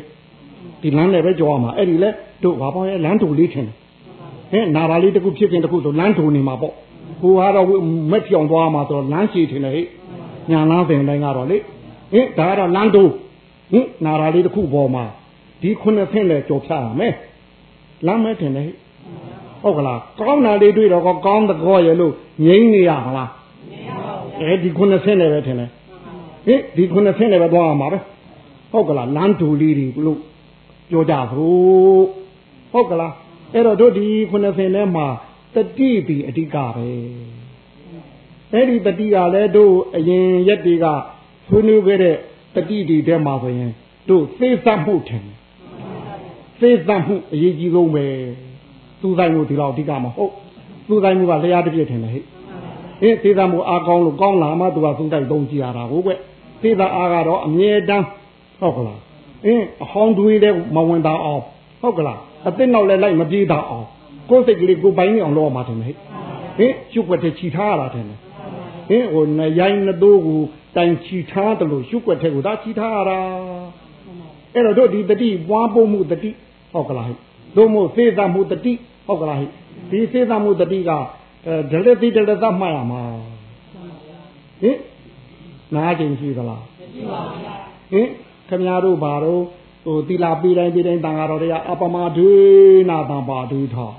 ဒီလမ်းနဲ့ပဲကြောရမှာအဲ့ဒီလဲတို့ဘာပေါ့လဲလမ်းတူလေးထင်တယ် ဟဲ့နာရာလေးတစ်ခုဖြစ်ခြင်းတစ်ခုဆိုလမ်းတူနေမှာပေါ့ကိုကတော့မက်ပြောင်သွားမှာဆိုတော့လမ်းရှိထင်တယ်ဟဲ့ညာလားပင်တိုင်းကတော့လေဟင်ဒါကတော့လမ်းတူဟင်နာရာလေးတစ်ခုပေါ်မှာဒီခုနှစ်ဆင့်နဲ့ကြောဖြတ်ရမယ်လမ်းမဲထင်တယ်ဟဲ့ဟုတ်ကလားကောင်းတာလေးတွေ့တော့ကောင်းတဲ့ကောရဲ့လို့ငြိမ့်နေရမလားအဲဒီခုနှစ်ဆင့်နဲ့ပဲထင်တယ်ဟင်ဒီခုနှစ်ဆင့်နဲ့ပဲသွားရမှာပဲဟုတ်ကလားလမ်းတူလေးတွေလို့ပြောကြသလိုဟုတ်ကလား အဲ့တော့တို့ဒီခုနှစ်ဆင့်ထဲမှာတတိပီအဓိကပဲအဲ့ဒီတတိကလည်းတို့အရင်ရက်တွေကဆွေးနွေးခဲ့တဲ့တတိဒီထဲမှာဆိုရင်တို့သေသမှုထင်သေသမှုအရေးကြီးဆုံးပဲသူဆိုင်မှုဒီလောက်အဓိကမဟုတ်သူဆိုင်မှုကလျှားတစ်ပြည့်ထင်တယ်ဟဲ့အင်းသေသာမှုအားကောင်းလို့ကောင်းလာမှသူကသုံးတိုက်သုံးကြည့်ရတာကိုကွသေသာအားကတော့အမြဲတမ်းဟုတ်ကလားအင်းအဟောင်းတွေးတဲ့မဝင်တာအောင် ဟုတ်ကလားအစ်စ်နောက်လည်းလိုက်မပြေးတာအောင်ကိုယ်စိတ်ကလေးကိုပိုင်နေအောင်လုပ်ရမှာတယ်ဟဲ့ဟင်ကျုပ်ွက်တဲ့ချီထားရတာတယ်ဟင်ဟိုနရိုင်းနတိုးကိုတိုင်ချီထားတယ်လို့ရှုွက်တဲ့ကိုဒါချီထားရတာအဲ့တော့တို့ဒီတတိပွားဖို့မှုတတိဟုတ်ကလားတို့မို့သေသမှုတတိဟုတ်ကလားဒီသေသမှုတတိကဒလတိဒလသမှတ်ရမှာဟင်နားကျင်ရှိသလားမရှိပါဘူးဟင်ခင်ဗျားတို့ဘာတော့ ဟိုတိလာပြီးတိုင်းပြီးတိုင်းတန်ဃာတော်တွေကအပမဒွေနာတံပါဒွေထော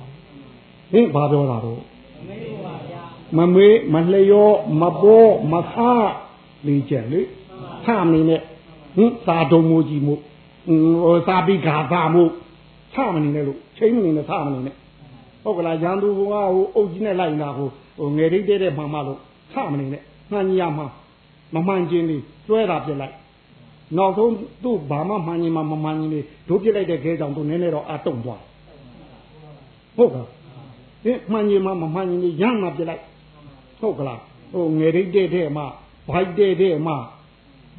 ဟင်ဘာပြောတာတော့မမေးမလျောမပေါ်မခါလေးချက်လေဖမနေနဲ့ဟင်သာတုံမိုးကြီးမို့ဟိုသာပိဂါသာမို့ဖမနေနဲ့လို့ချိန်မနေနဲ့ဖမနေနဲ့ဟုတ်ကလားရန်သူကဟိုအုပ်ကြီးနဲ့လိုက်လာဟိုဟိုငယ်ရိတ်တဲ့မှန်မှလို့ဖမနေနဲ့မှန်ကြီးရမှာမမှန်ချင်းလေးကျွဲတာပြစ်လိုက် နောက်ဆုံးသူ့ဘာမှမှန်ရင်မှမမှန်ရင်လေးတို့ပြစ်လိုက်တဲ့ခဲကြောင့်သူနည်းနည်းတော့အတုံသွားဟုတ်ကဲ့ဟင်မှန်ရင်မှမမှန်ရင်လေးရမ်းမှပြစ်လိုက်ဟုတ်ကလားဟိုငယ်ရိတ်တဲ့တဲ့မှဘိုက်တဲ့တဲ့မှ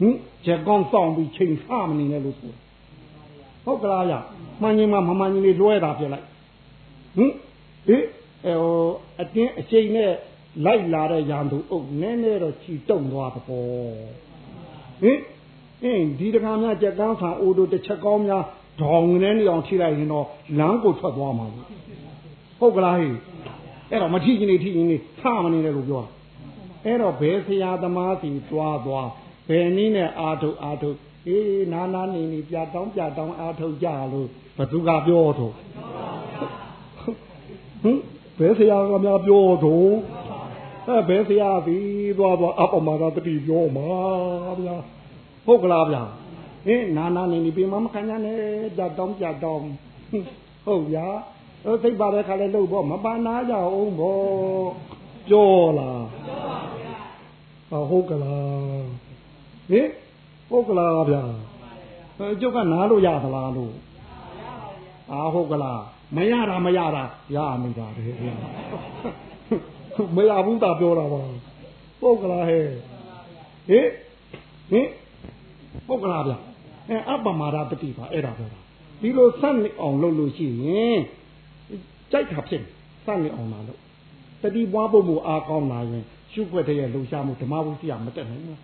ဟင်ချက်ကောင်းဆောင်ပြီးချိန်ဆမနေနဲ့လို့ဆိုဟုတ်ကလားရမှန်ရင်မှမမှန်ရင်လေးလွှဲတာပြစ်လိုက်ဟင်ဟိဟိုအတင်းအချိန်နဲ့လိုက်လာတဲ့ရန်သူအုပ်နည်းနည်းတော့ချီတုံသွားတော့ဟင် အင်းဒီတကားများကြက်ကန်းဆာအိုတို့တစ်ချက်ကောင်းများဒေါင်နဲ့နေအောင်ထိလိုက်ရင်တော့လမ်းကိုထွက်သွားမှာဟုတ်ကလားဟိအဲ့တော့မထိချင်းနေထိချင်းနေထမနေတယ်လို့ပြောအဲ့တော့ဘယ်ဆရာသမားစီသွားသွားဘယ်နည်းနဲ့အာထုတ်အာထုတ်အေးနာနာနေနေပြတောင်းပြတောင်းအာထုတ်ကြလို့ဘသူကပြောတော့ဟင်ဘယ်ဆရာကများပြောတော့အဲဘယ်ဆရာပြီးသွားသွားအပမသာတတိပြောမှာဗျာ ဟုတ်ကလားဗျာဟင်နာနာနေနေပြင်မမခံရနဲ့ကြတောင်းကြတောင်းဟုတ်ဗျာအဲစိတ်ပါတဲ့ခါလဲလို့ပေါ့မပါနာကြအောင်ပေါ့ပြောလားပြောပါဗျာဟုတ်ကလားဟင်ဟုတ်ကလားဗျာအဲကျုပ်ကနားလို့ရသလားလို့အာဟုတ်ကလားမရတာမရတာရမိတာတယ်ဗျာမရဘူးတာပြောတာပါဟုတ်ကလားဟဲ့ဟင်ဟင် ပုတ်ကလားဗျအဲအပမာဒပတိပါအဲ့ဒါပဲဒီလိုစက်နေအောင်လုပ်လို့ရှိရင်ကြိုက်တာဖြစ်စက်နေအောင်လာလို့တတိပွားဖို့မူအားကောင်းလာရင်ရှုွက်တဲ့ရဲ့လှူရှားမှုဓမ္မဝိသယမတက်နိုင်ဘူး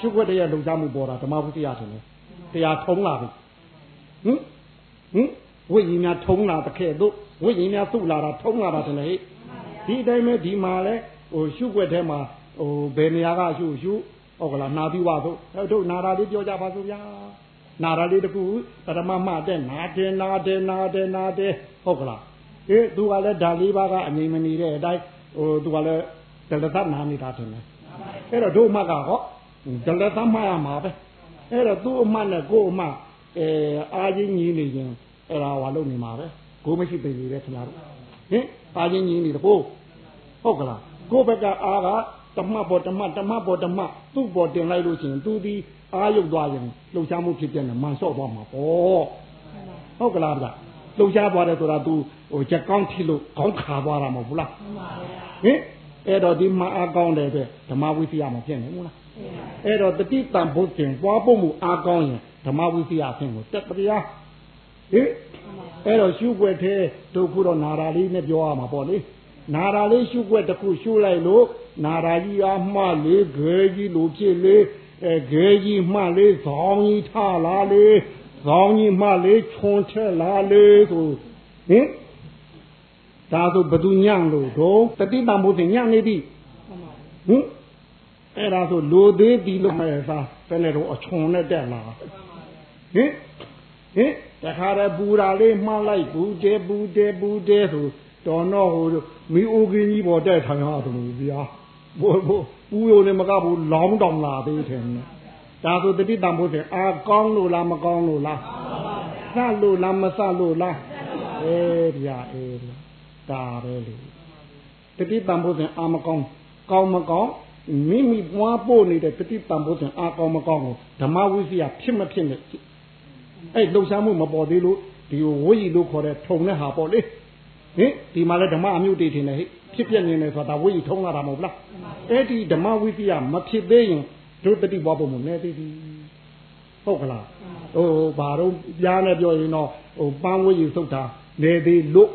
ရှုွက်တဲ့ရဲ့လှူရှားမှုပေါ်တာဓမ္မဝိသယဆိုနေတရားထုံးလာပြီဟင်ဟင်ဝိညာဉ်များထုံးလာတဲ့ခဲ့တို့ဝိညာဉ်များသုလာတာထုံးလာတာတယ်လေဒီအတိုင်းပဲဒီမှာလဲဟိုရှုွက်ထဲမှာဟိုဘယ်နေရာကရှုရှု ဟုတ်ကလားနာပြီးပါဆိုတို့နာတာလေးပြောကြပါစို့ဗျာနာတာလေးတခုပရမမတဲ့နာတယ်နာတယ်နာတယ်နာတယ်ဟုတ်ကလားအေးသူကလည်းဓာလေးပါကအငြိမ်မနေတဲ့အတိုင်းဟိုသူကလည်းဒလသနာနေတာတယ်အဲ့တော့တို့မှကဟောဒလသမှရမှာပဲအဲ့တော့သူ့အမှတ်နဲ့ကို့အမှတ်အဲအာချင်းကြီးနေရင်အဲ့ဒါဟောလုပ်နေမှာပဲကိုမရှိပေလေခင်ဗျားတို့ဟင်အာချင်းကြီးနေတကိုဟုတ်ကလားကို့ဘက်ကအာက တမတ်ပေါ်တမတ်တမတ်ပေါ်တမတ်သူ့ပေါ်တင်လိုက်လို့ရှိရင်သူဒီအာရုပ်သွားရင်လှုပ်ရှားမှုဖြစ်တဲ့မန်ဆော့သွားမှာပေါ့ဟုတ်ကလားဗျလှုပ်ရှားသွားတယ်ဆိုတာ तू ဟိုချက်ကောင်းထီလို့ခေါင်းခါသွားတာမဟုတ်ဘူးလားဟင်အဲ့တော့ဒီမအားကောင်းတဲ့အတွက်ဓမ္မဝိသယမှာဖြစ်နေဘူးလားအဲ့တော့တတိတံဘုတ်တင်ပွားဖို့မှုအားကောင်းရင်ဓမ္မဝိသယအဖြစ်ကိုတက်တရားဟင်အဲ့တော့ရှုွက်သေးတို့ခုတော့နာရာလေးနဲ့ပြောရမှာပေါ့လေနာရာလေးရှုွက်တစ်ခုရှုလိုက်လို့ နာရာကြီးအားမှလေးခဲကြီးလိုဖြစ်လေအဲခဲကြီးမှလေးဇောင်းကြီးထလာလေဇောင်းကြီးမှလေးခြုံထက်လာလေဆိုဟင်ဒါဆိုဘသူညံ့လို့တော့တတိတံဘုရင်ညံ့နေပြီဟင်အဲ့ဒါဆိုလိုသေးပြီလို့မှစားဘယ်နဲ့တော့အချွန်နဲ့တက်လာဟင်ဟင်တခါတည်းပူတာလေးမှန်းလိုက်ဘူးတဲဘူးတဲဘူးတဲဆိုတော်တော့ဟိုမီအိုကင်းကြီးပေါ်တက်ထိုင်ရတယ်ဗျာ ဘိုးဘိုးပူရုံနဲ့မကဘူးလောင်းတောင်လာသေးတယ်ဒါဆိုတတိတံဖို့တယ်အာကောင်းလို့လားမကောင်းလို့လားစလို့လားမစလို့လားအေးဗျာအေးဒါပဲလေတတိတံဖို့တယ်အာမကောင်းကောင်းမကောင်းမိမိပွားပို့နေတဲ့တတိတံဖို့တယ်အာကောင်းမကောင်းကိုဓမ္မဝိစီယဖြစ်မဖြစ်နဲ့အဲ့လှုပ်ရှားမှုမပေါ်သေးလို့ဒီဝိရီလို့ခေါ်တဲ့ထုံတဲ့ဟာပေါ့လေ ဟင်ဒီမှာလဲဓမ္မအမျိုးတေထင်တယ်ဟဲ့ဖြစ်ပြနေတယ်ဆိုတာဝိထုံးလာတာမဟုတ်လားအဲ့ဒီဓမ္မဝိသယမဖြစ်သေးရင်တို့တတိဘွားဖို့မနေသေးဘူးဟုတ်ကလားဟိုဘာတော့ပြားနဲ့ပြောရင်တော့ဟိုပန်းဝိယူသုတ်တာနေသေးလို့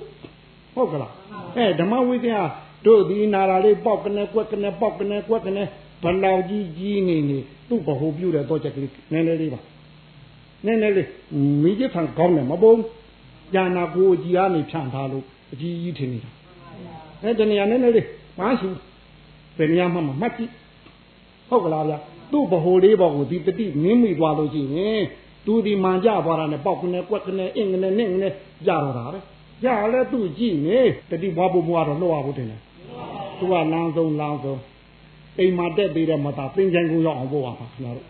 ဟုတ်ကလားအဲဓမ္မဝိသယတို့ဒီနာရာလေးပေါက်ကနေကွက်ကနေပေါက်ကနေကွက်ကနေဘလောက်ကြီးကြီးနေနေသူ့ဘဟုပြုတဲ့တော့ချက်ကလေးနည်းနည်းလေးပါနည်းနည်းလေးမိကျဖန်ကောင်းတယ်မပုံညာနာကိုအကြီးအားနေဖြန့်ထားလို့ အကြီးကြီးထင်နေတာအဲတနေရာနည်းနည်းလေးမဆူဘယ်နေရာမှမမှတ်ကြည့်ဟုတ်ကလားဗျာသူ့ဘဟုလေးပေါ်ကိုဒီတတိနင်းမိသွားလို့ရှိရင်သူဒီမှန်ကြသွားတာနဲ့ပေါက်ကနေကွက်ကနေအင်းကနေနင့်ကနေကြတော့တာပဲကြလဲသူ့ကြည့်နေတတိဘွားဖို့ဘွားတော့လှောက်ရဖို့တင်တယ်သူကလမ်းဆုံးလမ်းဆုံးအိမ်မှာတက်သေးတဲ့မသားသင်္ကြန်ကိုရောက်အောင်ပို့ပါပါခင်ဗျားတို့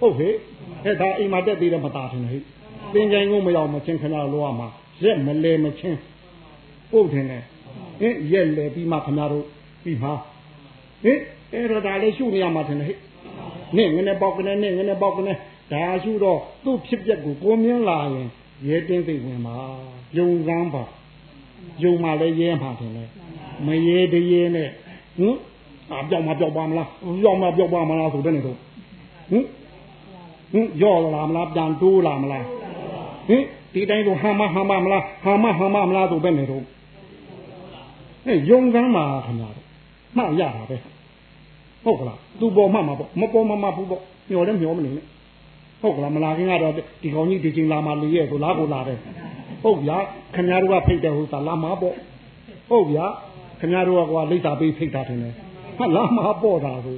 ဟုတ်ဟဲ့အဲ့ဒါအိမ်မှာတက်သေးတဲ့မသားထင်တယ်ဟဲ့သင်္ကြန်ကိုမရောက်မချင်းခင်ဗျားတို့လောရမှာရက်မလဲမချင်း ပို့ထင်တယ်ဟင်ရက်လဲပြီးမှခင်ဗျားတို့ပြီးမှာဟင်အဲ့တော့ဒါလေးရှုနေရမှာထင်တယ်ဟဲ့နင့်ငနဲ့ပေါက်ကနေနင့်ငနဲ့ပေါက်ကနေဒါရှုတော့သူ့ဖြစ်ပျက်ကိုကိုမြင်လာရင်ရဲတင်းသိဝင်ပါယုံစမ်းပါယုံမှလည်းရဲမှာထင်တယ်မရဲတရေနဲ့ဟင်အပြောင်းမပြောင်းပါမလားပြောင်းမပြောင်းပါမလားဆိုတဲ့နေတော့ဟင်ဟင်ရော့လာမလားပြန်တိုးလာမလားဟင်ဒီတိုင်းတော့ဟာမဟာမမလားဟာမဟာမမလားဆိုတဲ့နေတော့ ဟဲ့ယုံစမ်းပါခင်ဗျားတို့မှရတာပဲဟုတ်ကလားသူပေါ်မှမှာပေါ့မပေါ်မှမှာဘူးပေါ့မျောလည်းမျောမနေနဲ့ဟုတ်ကလားမလာခင်ကတော့ဒီကောင်ကြီးဒီချိန်လာမှလေရဲ့ဆိုလားကိုလာတယ်ဟုတ်ဗျာခင်ဗျားတို့ကဖိတ်တယ်ဟိုသာလာမှာပေါ့ဟုတ်ဗျာခင်ဗျားတို့ကကွာလိပ်စာပေးဖိတ်တာတယ်ဟာလာမှာပေါ့တာဆို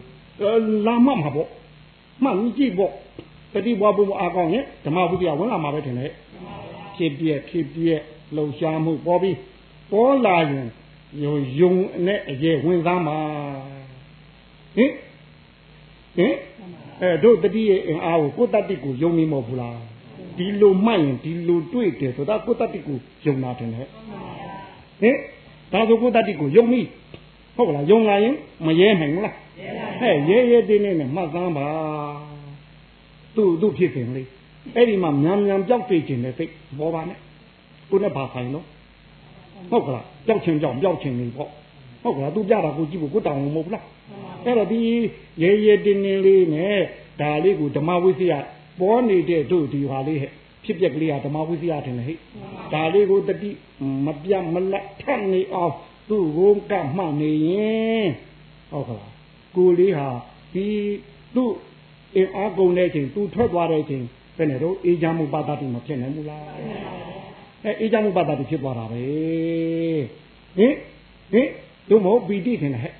လာမှမှာပေါ့မှန်ကြည့်ပေါ့တတိဘွားဘုံအားကောင်းရင်ဓမ္မဝိဒယဝင်လာမှာပဲထင်တယ်ဖြစ်ပြက်ဖြစ်ပြက်လှုပ်ရှားမှုပေါ်ပြီးပေါ်လာရင် ယုံယုံနဲ့အရေးဝင်စားမှာဟင်ဟင်အဲတို့တတိရဲ့အင်အားကိုကိုတတ္တိကိုယုံနေမဟုတ်ဘူးလားဒီလိုမှတ်ရင်ဒီလိုတွေ့တယ်ဆိုတာကိုတတ္တိကိုယုံတာတယ်ဟဲ့ဟင်ဒါဆိုကိုတတ္တိကိုယုံပြီဟုတ်ကလားယုံလာရင်မရဲနိုင်ဘူးလားဟဲ့ရဲရဲတင်းတင်းနဲ့မှတ်သားပါသူ့သူ့ဖြစ်ခင်လေးအဲ့ဒီမှာမြန်မြန်ပြောက်သိခြင်းနဲ့စိတ်ပေါ်ပါနဲ့ကိုနဲ့ဘာဆိုင်လို့ ဟုတ်ကလားပြောက်ခြင်းကြောင့်ပြောက်ခြင်းနေပေါ့ဟုတ်ကလားသူပြတာကိုကြည့်ဖို့ကိုတောင်းမဟုတ်လားအဲ့တော့ဒီရဲရဲတင်းတင်းလေးနဲ့ဒါလေးကိုဓမ္မဝိသယပေါ်နေတဲ့တို့ဒီဟာလေးဟဲ့ဖြစ်ပျက်ကလေးကဓမ္မဝိသယထင်တယ်ဟဲ့ဒါလေးကိုတတိမပြတ်မလတ်ထက်နေအောင်သူ့ကိုကမှတ်နေရင်ဟုတ်ကလားကိုလေးဟာဒီသူ့အင်အားကုန်တဲ့ချိန်သူထွက်သွားတဲ့ချိန်ဘယ်နဲ့တော့အေးချမ်းမှုပါတတိမဖြစ်နိုင်ဘူးလား အဲအေးချမ်းမှုပါတတိဖြစ်သွားတာပဲဟင်ဟင်တို့မဟုတ်ပီတိထင်တယ်ဟဲ့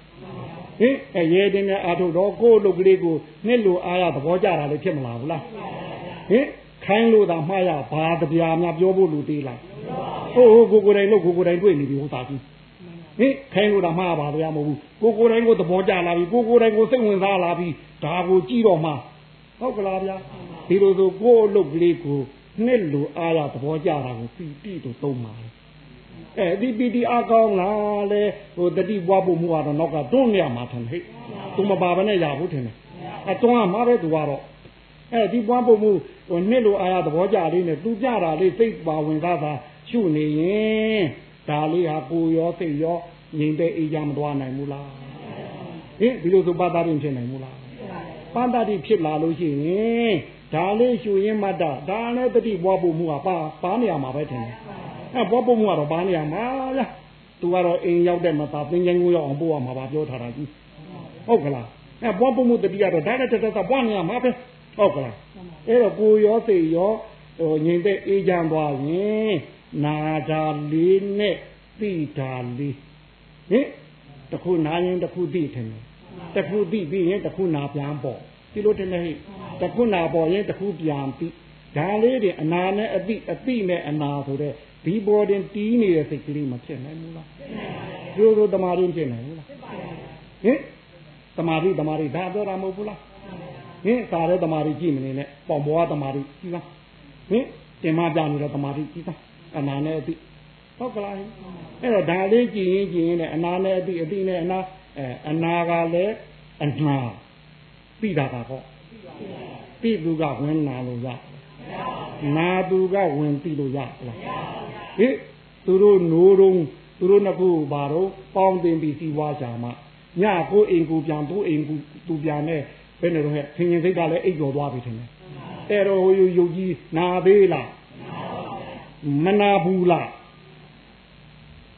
ဟင်အဲရဲတင်တဲ့အာထုတော့ကိုယ့်လုတ်ကလေးကိုနှစ်လိုအားရသဘောကျတာလည်းဖြစ်မလားဘူးလားဟင်ခိုင်းလို့သာမှားရဘာတပြားများပြောဖို့လူသေးလားဟုတ်ဟုတ်ကိုကိုယ်တိုင်လို့ကိုကိုယ်တိုင်တွေ့နေပြီဟိုသာကြီးဟင်ခိုင်းလို့သာမှားပါဗျာမဟုတ်ဘူးကိုကိုယ်တိုင်ကိုသဘောကျလာပြီကိုကိုယ်တိုင်ကိုစိတ်ဝင်စားလာပြီဒါကိုကြည့်တော့မှဟုတ်ကလားဗျာဒီလိုဆိုကိုယ့်လုတ်ကလေးကို နှစ်လိုအားရသဘောကျတာကိုပီတိတို့သုံးပါလေအဲဒီပီတိအကောင်းလားလေဟိုတတိပွားဖို့မှုကတော့နောက်ကတွန်းရမှာထင်ဟဲ့သူမပါဘဲနဲ့ရဘူးထင်တယ်အဲတွန်းရမှာပဲသူကတော့အဲဒီပွားဖို့မှုဟိုနှစ်လိုအားရသဘောကျလေးနဲ့သူကြတာလေးစိတ်ပါဝင်သားသာရှုနေရင်ဒါလေးဟာကိုရောစိတ်ရောငြိမ်တဲ့အေးချမ်းမသွားနိုင်ဘူးလားဟင်ဒီလိုဆိုပါတာရင်ဖြစ်နိုင်ဘူးလားပန္တတိဖြစ်လာလို့ရှိရင် ဒါလေးရှုရင်းမတ္တဒါလည်းတတိပွားဖို့မှုကပါပါနေရမှာပဲထင်တယ်အဲပွားဖို့မှုကတော့ပါနေရမှာလားသူကတော့အိမ်ရောက်တဲ့မှာပါသင်္ကြန်ကိုရောက်အောင်ပို့ရမှာပါပြောထားတာကြီးဟုတ်ကလားအဲပွားဖို့မှုတတိကတော့ဒါလည်းတတတပွားနေရမှာပဲဟုတ်ကလားအဲ့တော့ကိုရောစိတ်ရောဟိုငြိမ်တဲ့အေးချမ်းသွားရင်နာတာလေးနဲ့သိတာလေးဟင်တခုနာရင်တခုသိတယ်တခုသိပြီးရင်တခုနာပြန်ပေါ့ ဒီလိုတင်နေဟိတခုနာပေါ်ရင်တခုပြန်ပြီးဒါလေးတွေအနာနဲ့အတိအတိနဲ့အနာဆိုတဲ့ဒီပေါ်တင်တီးနေတဲ့စိတ်ကလေးမဖြစ်နိုင်ဘူးလားကျိုးတို့တမာရင်းဖြစ်နိုင်ဘူးလားဟင်တမာရီတမာရီဒါပြောတာမဟုတ်ဘူးလားဟင်စာရဲတမာရီကြည့်မနေနဲ့ပေါင်ပေါ်ကတမာရီကြည့်ပါဟင်တင်မပြနေတဲ့တမာရီကြည့်ပါအနာနဲ့အတိဟုတ်ကလားအဲ့တော့ဒါလေးကြည့်ရင်ကြည့်ရင်လည်းအနာနဲ့အတိအတိနဲ့အနာအဲအနာကလည်းအနာ ပြီးတာပါပေါ့ပြီးသူကဝင်နာလို့ရနာသူကဝင်ပြီးလို့ရလားဟိသူတို့နိုးတော့သူတို့နှစ်ခုဘာတော့ပေါင်းတင်ပြီးစီးပွားကြမှာညကိုအိမ်ကူပြန်သူ့အိမ်ကူသူပြန်နဲ့ဘယ်နဲ့တော့ဟဲ့ခင်ရင်စိတ်ကလည်းအိပ်ကျော်သွားပြီထင်တယ်အဲ့တော့ဟိုယုတ်ကြီးနာသေးလားမနာဘူးလား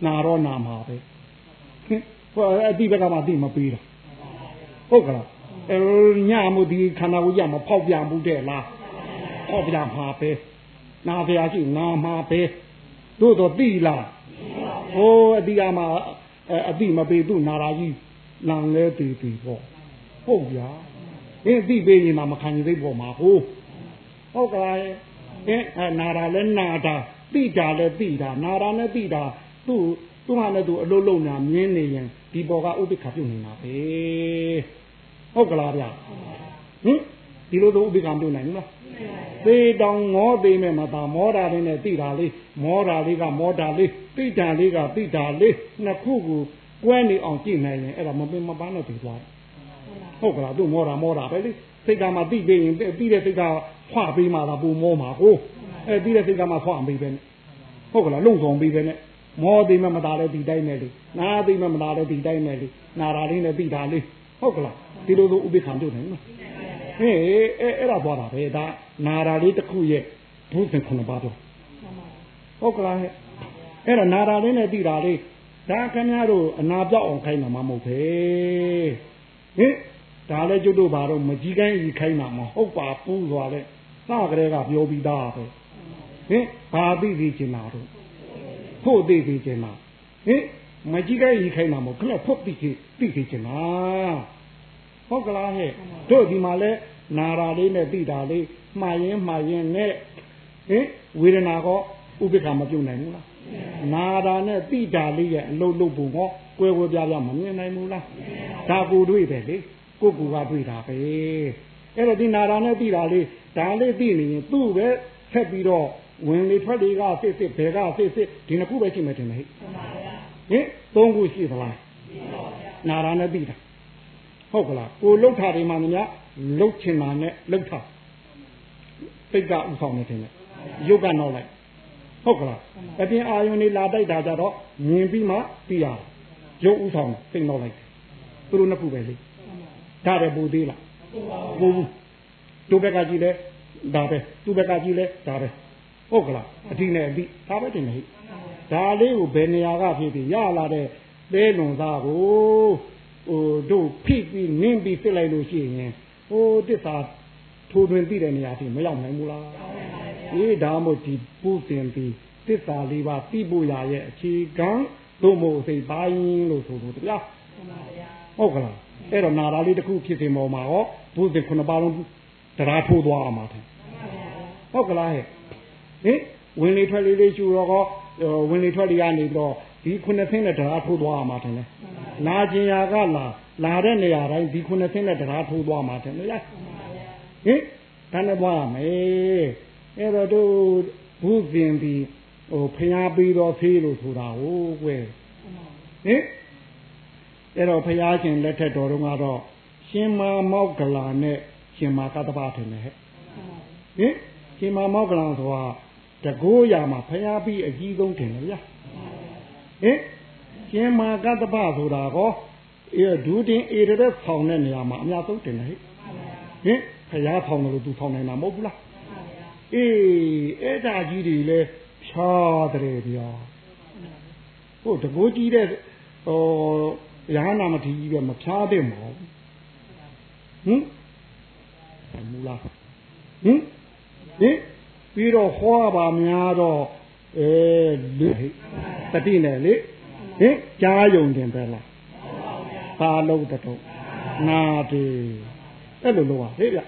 နာတော့နာမှာပဲဟင်ဟိုအတိဘက်ကမှအတိမပေးတာဟုတ်ကလားအဲ ညမှုဒီခန္ဓာကိုယ်ရမဖောက်ပြန်ဘူးတဲ့လားဖောက်ပြန်မှာပဲနာဖရာရှိငါမှာပဲတို့တော့တိလားဟိုအတိအမှာအတိမပေသူနာရာကြီးလံလဲတည်တည်ပေါ့ဟုတ်ဗျာအင်းအတိပေးရင်မှမခံရသေးပေါ်မှာဟုတ်ဟုတ်ကလားအင်းနာရာလဲနာတာတိတာလဲတိတာနာရာနဲ့တိတာသူ့သူ့ဟာနဲ့သူအလုံးလုံးညာမြင်းနေရင်ဒီပေါ်ကဥပိ္ပခပြုနေတာပဲ ဟုတ်ကလားဗျဟင်ဒီလိုတော့ဥပိ္ပခပြုနိုင်လားသေတောင်ငေါသေးမဲ့မသာမောတာလေးနဲ့တိတာလေးမောတာလေးကမောတာလေးတိတာလေးကတိတာလေးနှစ်ခုကိုကွဲနေအောင်ကြည့်နိုင်ရင်အဲ့ဒါမပင်မပန်းနဲ့ပြီးသွားဟုတ်ကလားသူမောတာမောတာပဲလေစိတ်ကမှတိပေးရင်တိတဲ့စိတ်ကဖွာပေးမှသာပူမောမှာကိုအဲတိတဲ့စိတ်ကမှဖွာပေးပဲဟုတ်ကလားလုံဆောင်ပေးပဲနဲ့မောသိမမသားလည်းဒီတိုင်းနဲ့လေနာသိမမသားလည်းဒီတိုင်းနဲ့လေနာတာလေးနဲ့ပြီးတာလေး ဟုတ်ကလားဒီလိုလိုဥပိ္ပခံပြုတ်နိုင်နော်ဟေးအဲအဲ့ဒါသွားတာပဲဒါနာတာလေးတစ်ခုရဲ့ဘုဇင်ခုနှစ်ပါးတော့ဟုတ်ကလားဟဲ့အဲ့ဒါနာတာလေးနဲ့ပြီးတာလေးဒါခင်ဗျားတို့အနာပြောက်အောင်ခိုင်းတာမှမဟုတ်ပဲဟင်ဒါလည်းကျွတ်တို့ဘာတော့မကြီးကိုင်းကြီးခိုင်းတာမဟုတ်ပါဘူးဆိုတော့စကလေးကပြောပြီးသားပဲဟင်ဘာသိသိချင်တာတော့ဖို့သိသိချင်တာဟင် မကြီးကိုင်းကြီးခိုင်းတာမဟုတ်ခက်ဖို့သိသိသိသိချင်တာဟုတ်ကလားဟဲ့တို့ဒီမှာလဲနာရာလေးနဲ့သိတာလေးမှားရင်မှားရင်နဲ့ဟင်ဝေဒနာကောဥပိ္ပခာမပြုတ်နိုင်ဘူးလားနာတာနဲ့တိတာလေးရဲ့အလုံးလုံးပုံဟောကွဲကွဲပြားပြားမမြင်နိုင်ဘူးလားဒါကိုတွေ့တယ်လေကိုကူကတွေ့တာပဲအဲ့တော့ဒီနာတာနဲ့တိတာလေးဒါလေးသိနေရင်သူ့ပဲဆက်ပြီးတော့ဝင်လေထွက်လေကစစ်စစ်ဘယ်ကစစ်စစ်ဒီနှစ်ခုပဲရှိမှတင်တယ်ဟဲ့ ဟင်သုံးခုရှိသလားနာတာနဲ့တိတာဟုတ်ကလားကိုလှုပ်တာတွေမှများလှုပ်ချင်တာနဲ့လှုပ်တာစိတ်ကဥဆောင်နေတယ်ရုပ်ကနောက်လိုက်ဟုတ်ကလားအပြင်အာယုန်နေလာတိုက်တာကြတော့မြင်ပြီးမှသိရရုပ်ဥဆောင်သိတော့လိုက်သူတို့နှစ်ခုပဲလေဒါတယ်ပူသေးလားပူဘူးသူဘက်ကကြည့်လဲဒါပဲသူဘက်ကကြည့်လဲဒါပဲဟုတ်ကလားအတိနဲ့အတိဒါပဲတင်နေ ဒါလေးကိုဘယ်နေရာကဖြစ်ပြီးရလာတဲ့သဲလွန်သားကိုဟိုတို့ဖိပြီးနင်းပြီးစစ်လိုက်လို့ရှိရင်ဟိုတစ္ဆာထိုးတွင်သိတဲ့နေရာထိမရောက်နိုင်ဘူးလားအေးဒါမှမဟုတ်ဒီပူတင်ပြီးသစ္စာလေးပါးသိဖို့ရရဲ့အခြေခံသို့မဟုတ်စိတ်ပိုင်းလို့ဆိုလို့တရားဟုတ်ကလားအဲ့တော့နာရာလေးတစ်ခုဖြစ်စင်ပေါ်မှာဟောဘုဇင်ခုနှစ်ပါးလုံးတရားထိုးသွားအောင်ပါတယ်ဟုတ်ကလားဟဲ့ဟင်ဝင်လေထွက်လေလေးရှူတော့ဟော ဝင်လေထွက်လေကနေပြီးတော့ဒီခုနှစ်ဆင်းနဲ့တရားထိုးသွားအောင်ပါတယ်နာကျင်ရာကလာလာတဲ့နေရာတိုင်းဒီခုနှစ်ဆင်းနဲ့တရားထိုးသွားမှာတယ်လေဟင်ဒါနဲ့ပွားရမယ်အဲ့တော့တို့ဘုဇင်ပြီးဟိုဖျားပြီးတော့ဖေးလို့ဆိုတာဟုတ်ကွယ်ဟင်အဲ့တော့ဖျားရှင်လက်ထက်တော်တုန်းကတော့ရှင်မာမောက်ကလာနဲ့ရှင်မာကတ္တပထင်တယ်ဟဲ့ဟင်ရှင်မာမောက်ကလာဆိုတာ တကိုးရမှာဖျားပြီးအကြီးဆုံးထင်တယ်ဗျာဟင်ရှင်မာကတ္တပဆိုတာကောအဲဒူးတင်အေရတဲ့ဆောင်တဲ့နေရာမှာအများဆုံးတင်တယ်ဟဲ့ဟင်ဖျားဆောင်တယ်လို့သူဆောင်နိုင်တာမဟုတ်ဘူးလားအေးအဲ့ဒါကြီးတွေလဲဖြားတယ်ဗျာဟုတ်တကိုးကြီးတဲ့ဟိုရဟနာမထီကြီးပဲမဖြားတဲ့မဟုတ်ဟင်မူလားဟင်ဟင် ပြီးတော့ဟောပါများတော့အဲလေတတိနဲ့လေဟင်ကြားယုံတင်ပဲလားပါလုံးတော့နာတယ်အဲ့လိုလို့ပါဟေ့ဗျ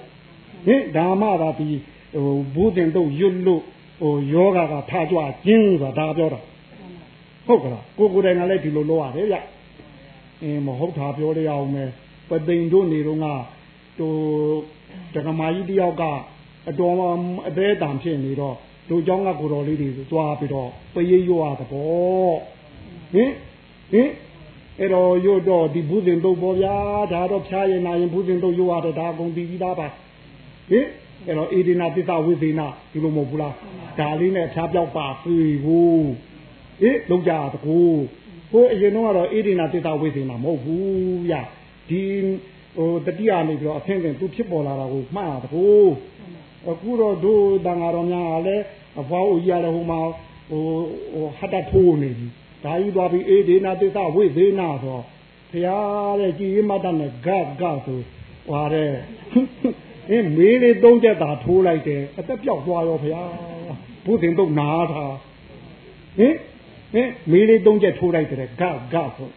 ဟင်ဓမ္မသာဒီဟိုဘုဒ္ဓင်တို့ရွတ်လို့ဟိုယောဂကထားကြွခြင်းဆိုတာဒါပြောတာဟုတ်ကလားကိုကိုယ်တိုင်ကလည်းဒီလိုလုပ်ရတယ်ဗျအင်းမဟုတ်တာပြောရအောင်မယ်ပသိမ်တို့နေတော့ကဟိုတက္ကမကြီးတယောက်က အတော်အသေးတံဖြစ်နေတော့တို့เจ้าကကိုတော်လေးတွေသွားပြီးတော့ပရိရွရတဲ့ပေါ့ဟင်ဟင်အဲ့တော့ရွတ်တော့ဒီဘုဇင်တို့ပေါ့ဗျာဒါတော့ဖြားရင်နာရင်ဘုဇင်တို့ရွရတယ်ဒါအကုန်ပြီးပြီးသားပါဟင်အဲ့တော့အေဒီနာသစ္စာဝိသေနာဒီလိုမဟုတ်ဘူးလားဒါလေးနဲ့ဖြားပြောက်ပါပြီဘူးဟေးလုံးကြတကူဟိုအရင်တော့ကတော့အေဒီနာသစ္စာဝိသေနာမဟုတ်ဘူးဗျဒီဟိုတတိယနေပြီးတော့အဖင်ဖင်သူဖြစ်ပေါ်လာတာကိုမှားတကူ အခုတော့တို့တန်ဃာတော်များကလည်းအဖွားဦးကြီးရတယ်ဟိုမှာဟိုဟိုဟတ်တထိုးနေပြီဒါကြီးသွားပြီးအေဒီနာသစ္စာဝိသေနာဆိုဘုရားတဲ့ကြည်ရမတ်တနဲ့ဂတ်ဂတ်ဆိုဟဟွာတဲ့အင်းမေးလေးသုံးချက်သာထိုးလိုက်တယ်အသက်ပြောက်သွားရောဗျာဘုရင်တော့နားတာဟင်ဟင်မေးလေးသုံးချက်ထိုးလိုက်တယ်ဂဂဆို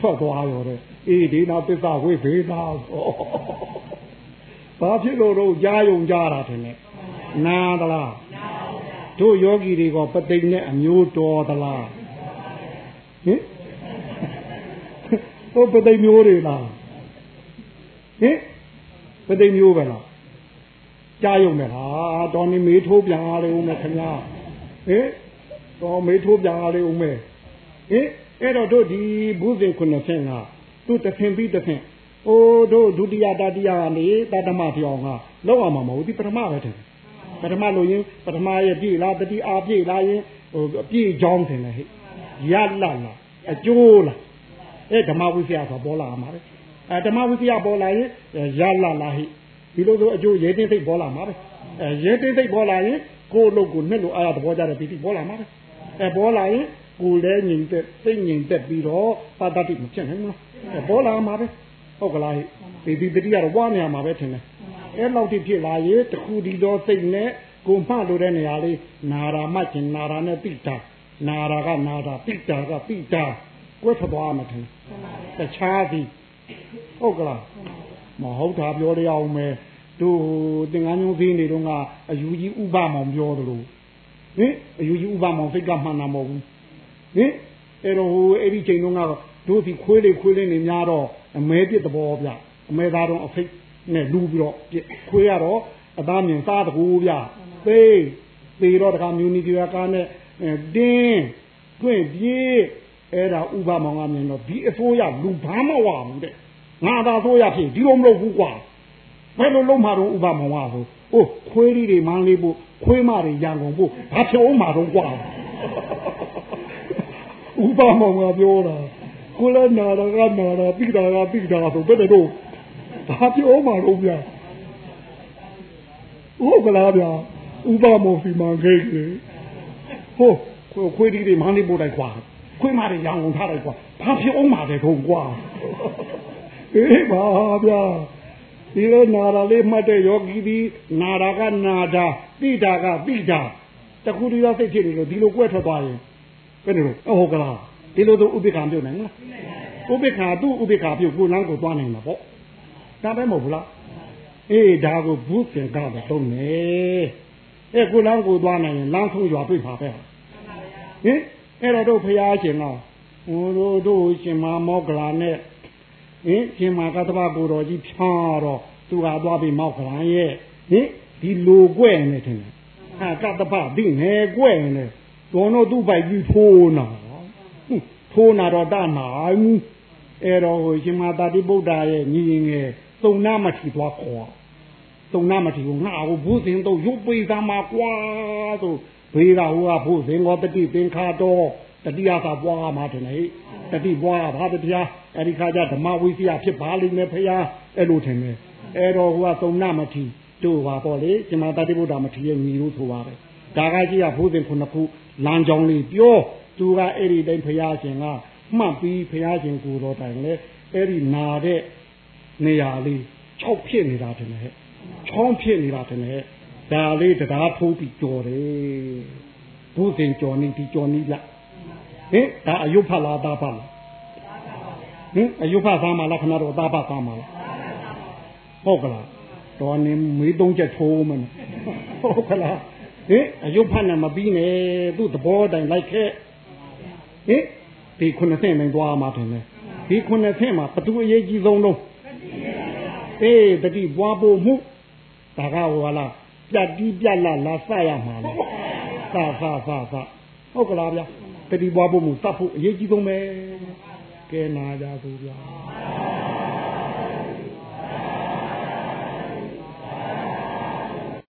ထွက်သွားရောတဲ့အေးဒီနာသစ္စာဝိဖေသာဆို ဘာဖြစ်လို့တော့ကြားယုံကြတာတယ်နဲ့နာသလားတို့ယောဂီတွေကပသိမ်နဲ့အမျိုးတော်သလားဟင်ဟိုပသိမ်မျိုးတွေလားဟင်ပသိမ်မျိုးပဲလားကြားယုံမယ်ဟာတော်နေမေးထိုးပြန်ရလေဦးမယ်ခင်ဗျာဟင်တော်မေးထိုးပြန်ရလေဦးမယ်ဟင်အဲ့တော့တို့ဒီဘုဇင်90ကသူတခင်ပြီးတခင် အိုးတို့ဒုတိယတတိယကနေတတမပြောင်းကလောက်အောင်မှာမဟုတ်ဒီပထမပဲတယ်ပထမလို့ရင်ပထမရဲ့ပြည့်လားတတိအားပြည့်လားရင်ဟိုပြည့်ချောင်းတယ်လေဟဲ့ရလတ်လားအကျိုးလားအဲဓမ္မဝိသယဆိုပေါ်လာမှာပဲအဲဓမ္မဝိသယပေါ်လာရင်ရလတ်လားဟဲ့ဒီလိုဆိုအကျိုးရဲတင်းသိပ်ပေါ်လာမှာပဲအဲရဲတင်းသိပ်ပေါ်လာရင်ကိုယ်လို့ကိုနှစ်လို့အားရသဘောကြတဲ့ပီတိပေါ်လာမှာပဲအဲပေါ်လာရင်ကိုယ်လည်းငြိမ်သက်စိတ်ငြိမ်သက်ပြီးတော့ပါတတိမဖြစ်နိုင်ဘူးအဲပေါ်လာမှာပဲ ဟုတ်ကလားဟဲ့ဒီဒီပတိကတော့ဝါနေရမှာပဲထင်တယ်အဲလောက်တိဖြစ်လာရင်တခုဒီတော့စိတ်နဲ့ကိုမှလို့တဲ့နေရာလေးနာရာမှကျင်နာရာနဲ့တိတာနာရာကနာတာတိတာကတိတာကိုယ်ထသွားမှထင်တခြားသည်ဟုတ်ကလားမဟုတ်တာပြောရအောင်မယ်တို့သင်္ကန်းညုံသေးနေတော့ကအယူကြီးဥပမောင်ပြောသလိုဟင်အယူကြီးဥပမောင်စိတ်ကမှန်တာမဟုတ်ဘူးဟင်အဲ့တော့ဟိုအဲ့ဒီချိန်တုန်းကတို့ဒီခွေးလေးခွေးလေးနေများတော့ အမဲပြစ်သဘောဗျအမဲသားတော့အဖိတ်နဲ့လူပြီးတော့ခွေးရတော့အသားမြင်စားတကူဗျသိသေတော့တခါမြူနီတီယာကားနဲ့တင်းတွင့်ပြေးအဲ့ဒါဥပမောင်ကမြင်တော့ဒီအစိုးရလူဘာမဝဘူးတဲ့ငါသာဆိုရဖြစ်ဒီလိုမလုပ်ဘူးကွာဘယ်လိုလုံးမှာတော့ဥပမောင်ကဆိုအိုးခွေးလေးတွေမန်းလေးဖို့ခွေးမတွေရန်ကုန်ဖို့ဘာဖြစ်အောင်မှာတော့ကွာဥပမောင်ကပြောတာ ကိုလည်းနာတာကနာတာပိတာကပိတာဆိုဘယ်တော့ဘာဖြစ်အောင်မှာတော့ဗျာဟုတ်ကလားဗျာဥပမောစီမံကိန်းလေဟိုခွေးဒီတွေမန်းလေးပို့လိုက်ကွာခွေးမတွေရောင်ကုန်ထားလိုက်ကွာဘာဖြစ်အောင်မှာတဲ့ထုံကွာအေးပါဗျာဒီလိုနာရာလေးမှတ်တဲ့ယောဂီဒီနာရာကနာတာပိတာကပိတာတခုတည်းသောစိတ်ဖြစ်နေလို့ဒီလိုကွဲထွက်သွားရင်ဘယ်လိုလဲဟုတ်ကလား ဒီလိုတော့ဥပိ္ပခာပြုတ်နိုင်မလားဥပိ္ပခာသူ့ဥပိ္ပခာပြုတ်ကိုလမ်းကိုသွားနိုင်မှာပေါ့ဒါပဲမဟုတ်ဘူးလားအေးဒါကိုဘုသင်္ကတော့သုံးနေအဲကိုလမ်းကိုသွားနိုင်ရင်လမ်းဆုံးရွာတွေ့ပါပဲဟင်အဲ့တော့တို့ဖရာရှင်ကဟိုတို့တို့ရှင်မမောကလာနဲ့ဟင်ရှင်မကတ္တဗကိုတော်ကြီးဖြားတော့သူကသွားပြီးမောကလာရဲ့ဟင်ဒီလိုကွဲ့နေတယ်ဟာကတ္တဗဒီငယ်ကွဲ့နေတော်တော့သူ့ပိုက်ကြီးထိုးနာ ထိုးနာတော့တနိုင်အဲ့တော့ဟိုရှင်မတာတိဗုဒ္ဓရဲ့ညီငယ်သုံနာမထီသွားခေါ်သုံနာမထီကိုငါ့ကိုဘုဇင်တော့ရုပ်ပိသားမှာကွာဆိုဘေးကဟိုကဘုဇင်ကောတတိပင်ခါတော့တတိယသာပွားမှာတယ်လေတတိပွားဘာတရားအဲ့ဒီခါကျဓမ္မဝိစီယဖြစ်ပါလိမ့်မယ်ဖရာအဲ့လိုထင်တယ်အဲ့တော့ဟိုကသုံနာမထီတို့ပါပေါ့လေရှင်မတာတိဗုဒ္ဓမထီရဲ့ညီလို့ဆိုပါတယ်ဒါကကြီးကဘုဇင်ခုနှစ်ခုလမ်းကြောင်းလေးပြော သူကအဲ့ဒီတိုင်းဖရာရှင်ကမှတ်ပြီးဖရာရှင်ကိုတော်တိုင်လေအဲ့ဒီနာတဲ့နေရာလေး6ဖြစ်နေတာတည်းနဲ့ချောင်းဖြစ်နေတာတည်းနဲ့ဒါလေးတရားထိုးပြီးကြော်တယ်ဘုဇင်ကြော်နေဒီကြော်နေလားဟင်ဒါအယုဖလားသားဖလားဟင်အယုဖသားမလားခဏတော့သားဖသားမလားဟုတ်ကလားတော်နေမေးသုံးချက်ထိုးမနဲ့ဟုတ်ကလားဟင်အယုဖနဲ့မပြီးနဲ့သူ့သဘောတိုင်လိုက်ခဲ့ ဟင်ဒီခုနှစ်ဆင့်နိုင်သွားမှာတယ်ဒီခုနှစ်ဆင့်မှာဘသူအရေးကြီးဆုံးတော့အေးတတိပွားဖို့မှုဒါကဟောလားပြတ်တီးပြတ်လာလာစရမှာလေစစစစဟုတ်ကလားဗျာတတိပွားဖို့မှုစပ်ဖို့အရေးကြီးဆုံးပဲကဲနာကြသူဗျာ